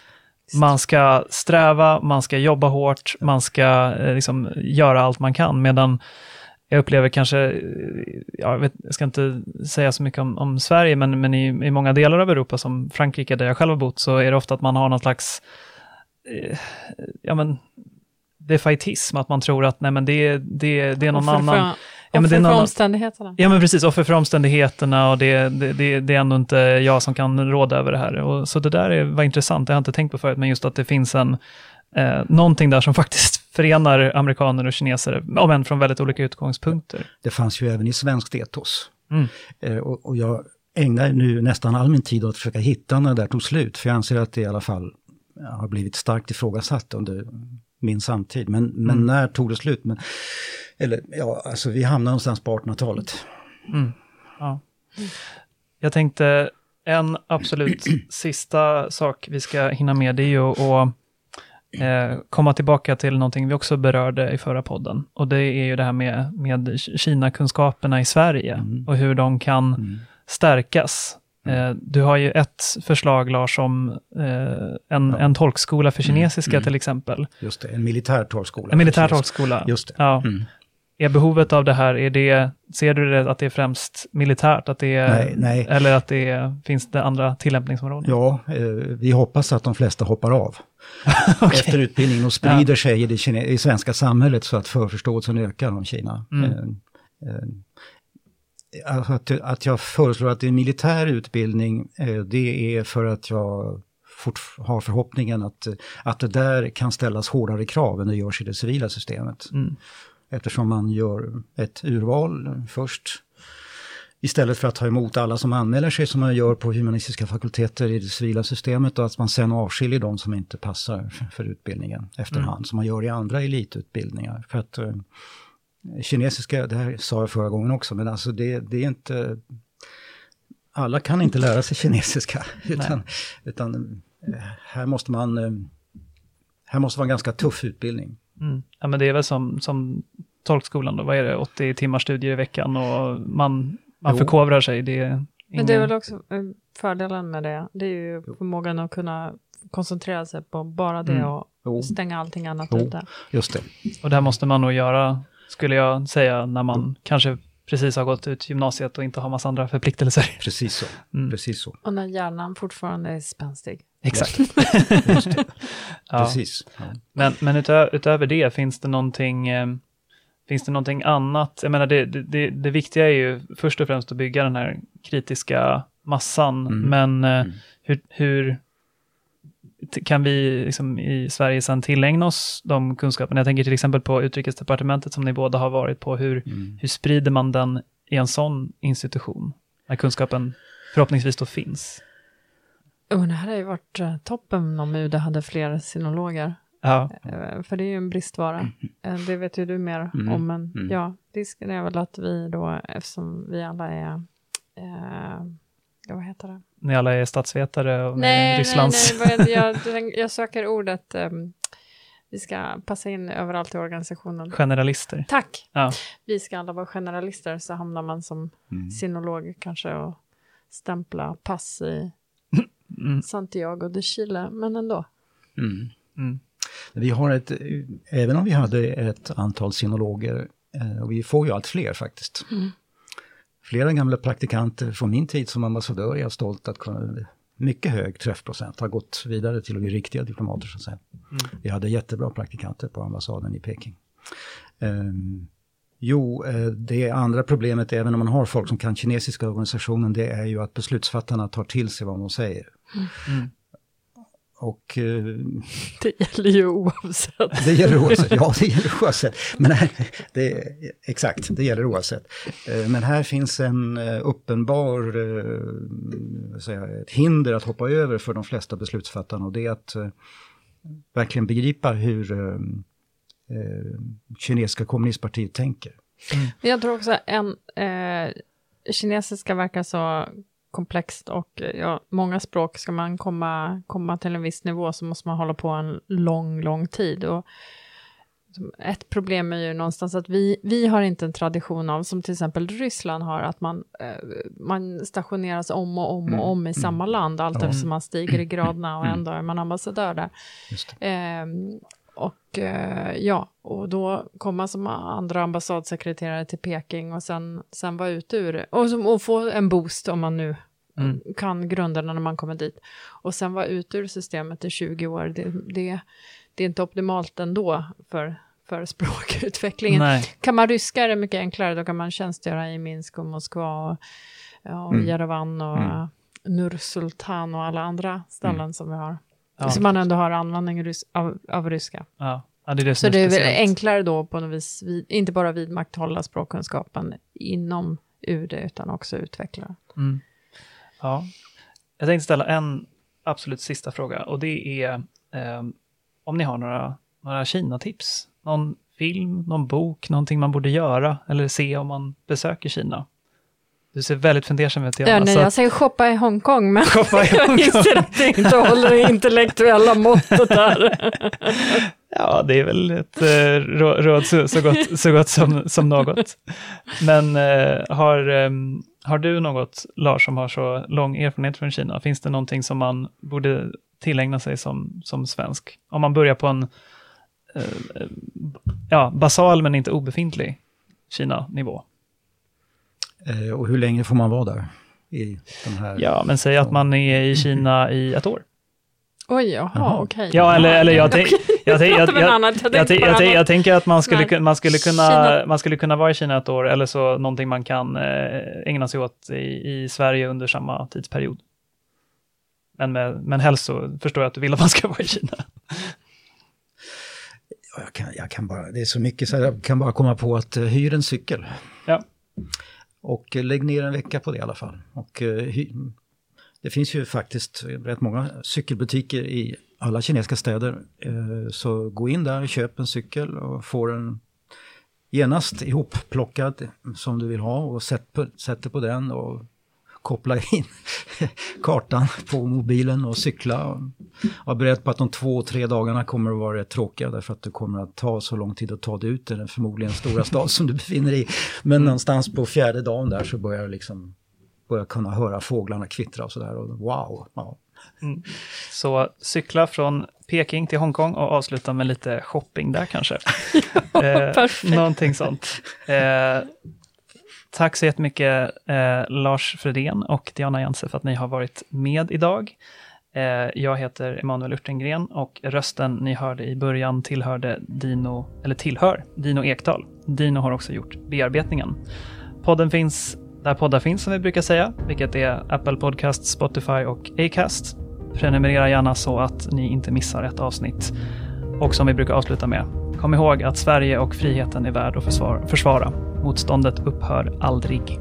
man ska sträva, man ska jobba hårt, man ska eh, liksom göra allt man kan, medan jag upplever kanske, eh, jag, vet, jag ska inte säga så mycket om, om Sverige, men, men i, i många delar av Europa, som Frankrike där jag själv har bott, så är det ofta att man har någon slags eh, ja men, defaitism, att man tror att nej men det, det, det är någon annan... Ja, men det är
offer för omständigheterna.
Ja men precis, offer för omständigheterna och det, det, det, det är ändå inte jag som kan råda över det här. Och, så det där är, var intressant, det har jag inte tänkt på förut, men just att det finns en, eh, någonting där som faktiskt förenar amerikaner och kineser, om än från väldigt olika utgångspunkter.
Det fanns ju även i svenskt etos.
Mm.
Eh, och, och jag ägnar nu nästan all min tid åt att försöka hitta när det där tog slut, för jag anser att det i alla fall har blivit starkt ifrågasatt under min samtid. Men, men
Mm.
när tog det slut? Men, eller ja, alltså vi hamnade någonstans på 1800-talet.
Mm. Ja. Jag tänkte, en absolut sista sak vi ska hinna med, det är ju att eh, komma tillbaka till någonting vi också berörde i förra podden. Och det är ju det här med, med Kina-kunskaperna i Sverige
Mm.
och hur de kan
Mm.
stärkas. Eh, du har ju ett förslag, Lars, om eh, en,
Ja.
en tolkskola för kinesiska
Mm.
till exempel.
Just det, en militär torrskola.
En militär tolkskola.
Just det.
Ja. Är behovet av det här, är det, ser du det att det är främst militärt? Att det är,
Nej, nej.
Eller att det är, finns det andra tillämpningsområden?
Ja, eh, vi hoppas att de flesta hoppar av
Okej.
efter utbildningen och sprider sig i det kine- i svenska samhället så att förförståelsen ökar om Kina.
Mm.
Eh, eh, att, att jag föreslår att det är militär utbildning, det är för att jag fort, har förhoppningen att, att det där kan ställas hårdare krav än det görs i det civila systemet.
Mm.
Eftersom man gör ett urval först. Istället för att ta emot alla som anmäler sig som man gör på humanistiska fakulteter i det civila systemet och att man sen avskiljer de som inte passar för- utbildningen efterhand,
Mm.
som man gör i andra elitutbildningar. För att eh, kinesiska, det här sa jag förra gången också, men alltså det, det är inte... Alla kan inte lära sig kinesiska, utan, utan eh, här måste man... eh, Här måste vara en ganska tuff utbildning.
Mm. Ja, men det är väl som, som tolkskolan då, vad är det, 80 timmar studier i veckan och man, man
Jo.
förkovrar sig. Det är ingen...
Men det är väl också eh, fördelen med det. Det är ju förmågan att kunna koncentrera sig på bara det
Mm.
och
Jo,
stänga allting annat
Jo.
ute.
just det.
Och det här måste man nog göra, skulle jag säga, när man kanske precis har gått ut gymnasiet och inte har massa andra förpliktelser.
Precis så.
Mm.
Precis så.
Och när hjärnan fortfarande är spänstig.
Exakt.
Just
ja.
Precis. Ja.
Men, men utö utöver det, finns det någonting, eh, finns det någonting annat? Jag menar, det, det, det, det viktiga är ju först och främst att bygga den här kritiska massan,
Mm.
men eh,
Mm.
hur, hur kan vi liksom, i Sverige sedan tillägna oss de kunskaperna? Jag tänker till exempel på utrikesdepartementet som ni båda har varit på. Hur,
Mm.
hur sprider man den i en sån institution? När kunskapen förhoppningsvis då finns.
Oh, det här hade ju varit eh, toppen om UD hade fler sinologer.
Ja,
Eh, För det är ju en bristvara. Eh, Det vet ju du mer
Mm.
om. Men
Mm.
ja, risken är väl att vi då, eftersom vi alla är, eh, ja, vad heter det?
ni alla är statsvetare och
Nej,
Rysslands...
nej, nej, jag, jag, söker ordet, ehm, vi ska passa in överallt i organisationen.
generalister.
Tack!
Ja.
Vi ska alla vara generalister, så hamnar man som
Mm.
sinolog kanske och stämpla pass i
Mm,
Santiago de Chile, men ändå.
Mm.
mm,
Vi har ett, även om vi hade ett antal sinologer, eh, och vi får ju allt fler faktiskt.
Mm.
Flera gamla praktikanter från min tid som ambassadör är jag stolt att kunna, mycket hög träffprocent, har gått vidare till att bli riktiga diplomater så att säga.
Mm.
Vi hade jättebra praktikanter på ambassaden i Peking. Ehm, jo, eh, det andra problemet, även om man har folk som kan kinesiska organisationen, det är ju att beslutsfattarna tar till sig vad de säger.
mm.
Och eh,
Det gäller ju oavsett.
Det gäller oavsett. Ja, det gäller oavsett. Men här, det, exakt, det gäller oavsett. Eh, Men här finns en eh, uppenbar, eh, jag, ett hinder att hoppa över för de flesta beslutsfattarna och det är att verkligen begripa hur kinesiska kommunistpartiet tänker.
Men Jag tror också en, eh, kinesiska verkar så komplext och eh, ja, många språk, ska man komma, komma till en viss nivå så måste man hålla på en lång, lång tid. Och ett problem är ju någonstans att vi, vi har inte en tradition av, som till exempel Ryssland har, att man, eh, man stationeras om och om
Mm,
och om i
mm.
samma land, allt eftersom man stiger i graderna och
Mm.
ändå är man ambassadör där. Ehm, och eh, ja, och då komma som andra ambassadsekreterare till Peking och sen, sen vara ute ur det. Och, som, och få en boost om man nu
Mm.
kan grunderna när man kommer dit. Och sen vara ute ur systemet i 20 år, det, det, det är inte optimalt ändå för, för språkutvecklingen.
Nej.
Kan man ryska är det mycket enklare, då kan man tjänstgöra i Minsk och Moskva och, och
Mm.
Jerevan och
Mm.
mm. Nur-Sultan och alla andra ställen som vi har.
Ja.
Så man ändå har användning av, av ryska.
Ja. ja, det är det
Så
som
det är väl enklare då på något vis, vid, inte bara vidmakthålla språkkunskapen inom UD, utan också utveckla.
Mm. Ja. Jag tänkte ställa en absolut sista fråga och det är eh, om ni har några, några Kina-tips? Någon film, någon bok, någonting man borde göra eller se om man besöker Kina? Du ser väldigt fundersam ut,
Ja,
Johanna.
nej, jag säger shoppa i Hongkong, men
Shoppa i
jag
Hongkong.
inser att det inte håller det intellektuella måttet där.
Ja, det är väl ett eh, rå- råd så, så gott, så gott som, som något. Men eh, har, ehm, har du något, Lars, som har så lång erfarenhet från Kina? Finns det någonting som man borde tillägna sig som, som svensk? Om man börjar på en eh, ja, basal men inte obefintlig Kina-nivå.
Eh, och hur länge får man vara där? I den här...
Ja, men säg att man är i Kina i ett år.
Oj, jaha,
Jaha.
okej.
Ja, eller, eller jag, tänk, jag, tänk, jag, jag,
jag
jag,
tänkte
jag,
bara
jag,
något-
jag tänker att man skulle, man, skulle kunna,
Kina.
man skulle kunna vara i Kina ett år, eller så någonting man kan eh, ägna sig åt i, i Sverige under samma tidsperiod. Men, med, men helst så förstår jag att du vill att man ska vara i Kina.
Ja, Jag kan, jag kan bara, det är så mycket så jag kan bara komma på att uh, hyr en cykel.
Ja.
Och eh, lägg ner en vecka på det i alla fall. Och eh, det finns ju faktiskt rätt många cykelbutiker i alla kinesiska städer. Eh, så gå in där, köp en cykel och få den genast ihopplockad som du vill ha och sätt, på, sätt på den och koppla in kartan på mobilen och cykla. Och var beredd på att de två, tre dagarna kommer att vara rätt tråkiga därför att det kommer att ta så lång tid att ta dig ut i den förmodligen stora stad som du befinner dig i. Men någonstans på fjärde dagen där så börjar du liksom börjar kunna höra fåglarna kvittra och sådär. Och wow! Ja.
Så cykla från Peking till Hongkong och avsluta med lite shopping där kanske. eh,
perfekt.
någonting sånt. Eh, tack så jättemycket eh, Lars Fredén och Diana Janse för att ni har varit med idag. Eh, jag heter Emanuel Urtengren och rösten ni hörde i början tillhörde Dino, eller tillhör Dino Ekdal. Dino har också gjort bearbetningen. Podden finns där poddar finns som vi brukar säga, vilket är Apple Podcasts, Spotify och Acast. Prenumerera gärna så att ni inte missar ett avsnitt. Och som vi brukar avsluta med, kom ihåg att Sverige och friheten är värd att försvara. Motståndet upphör aldrig.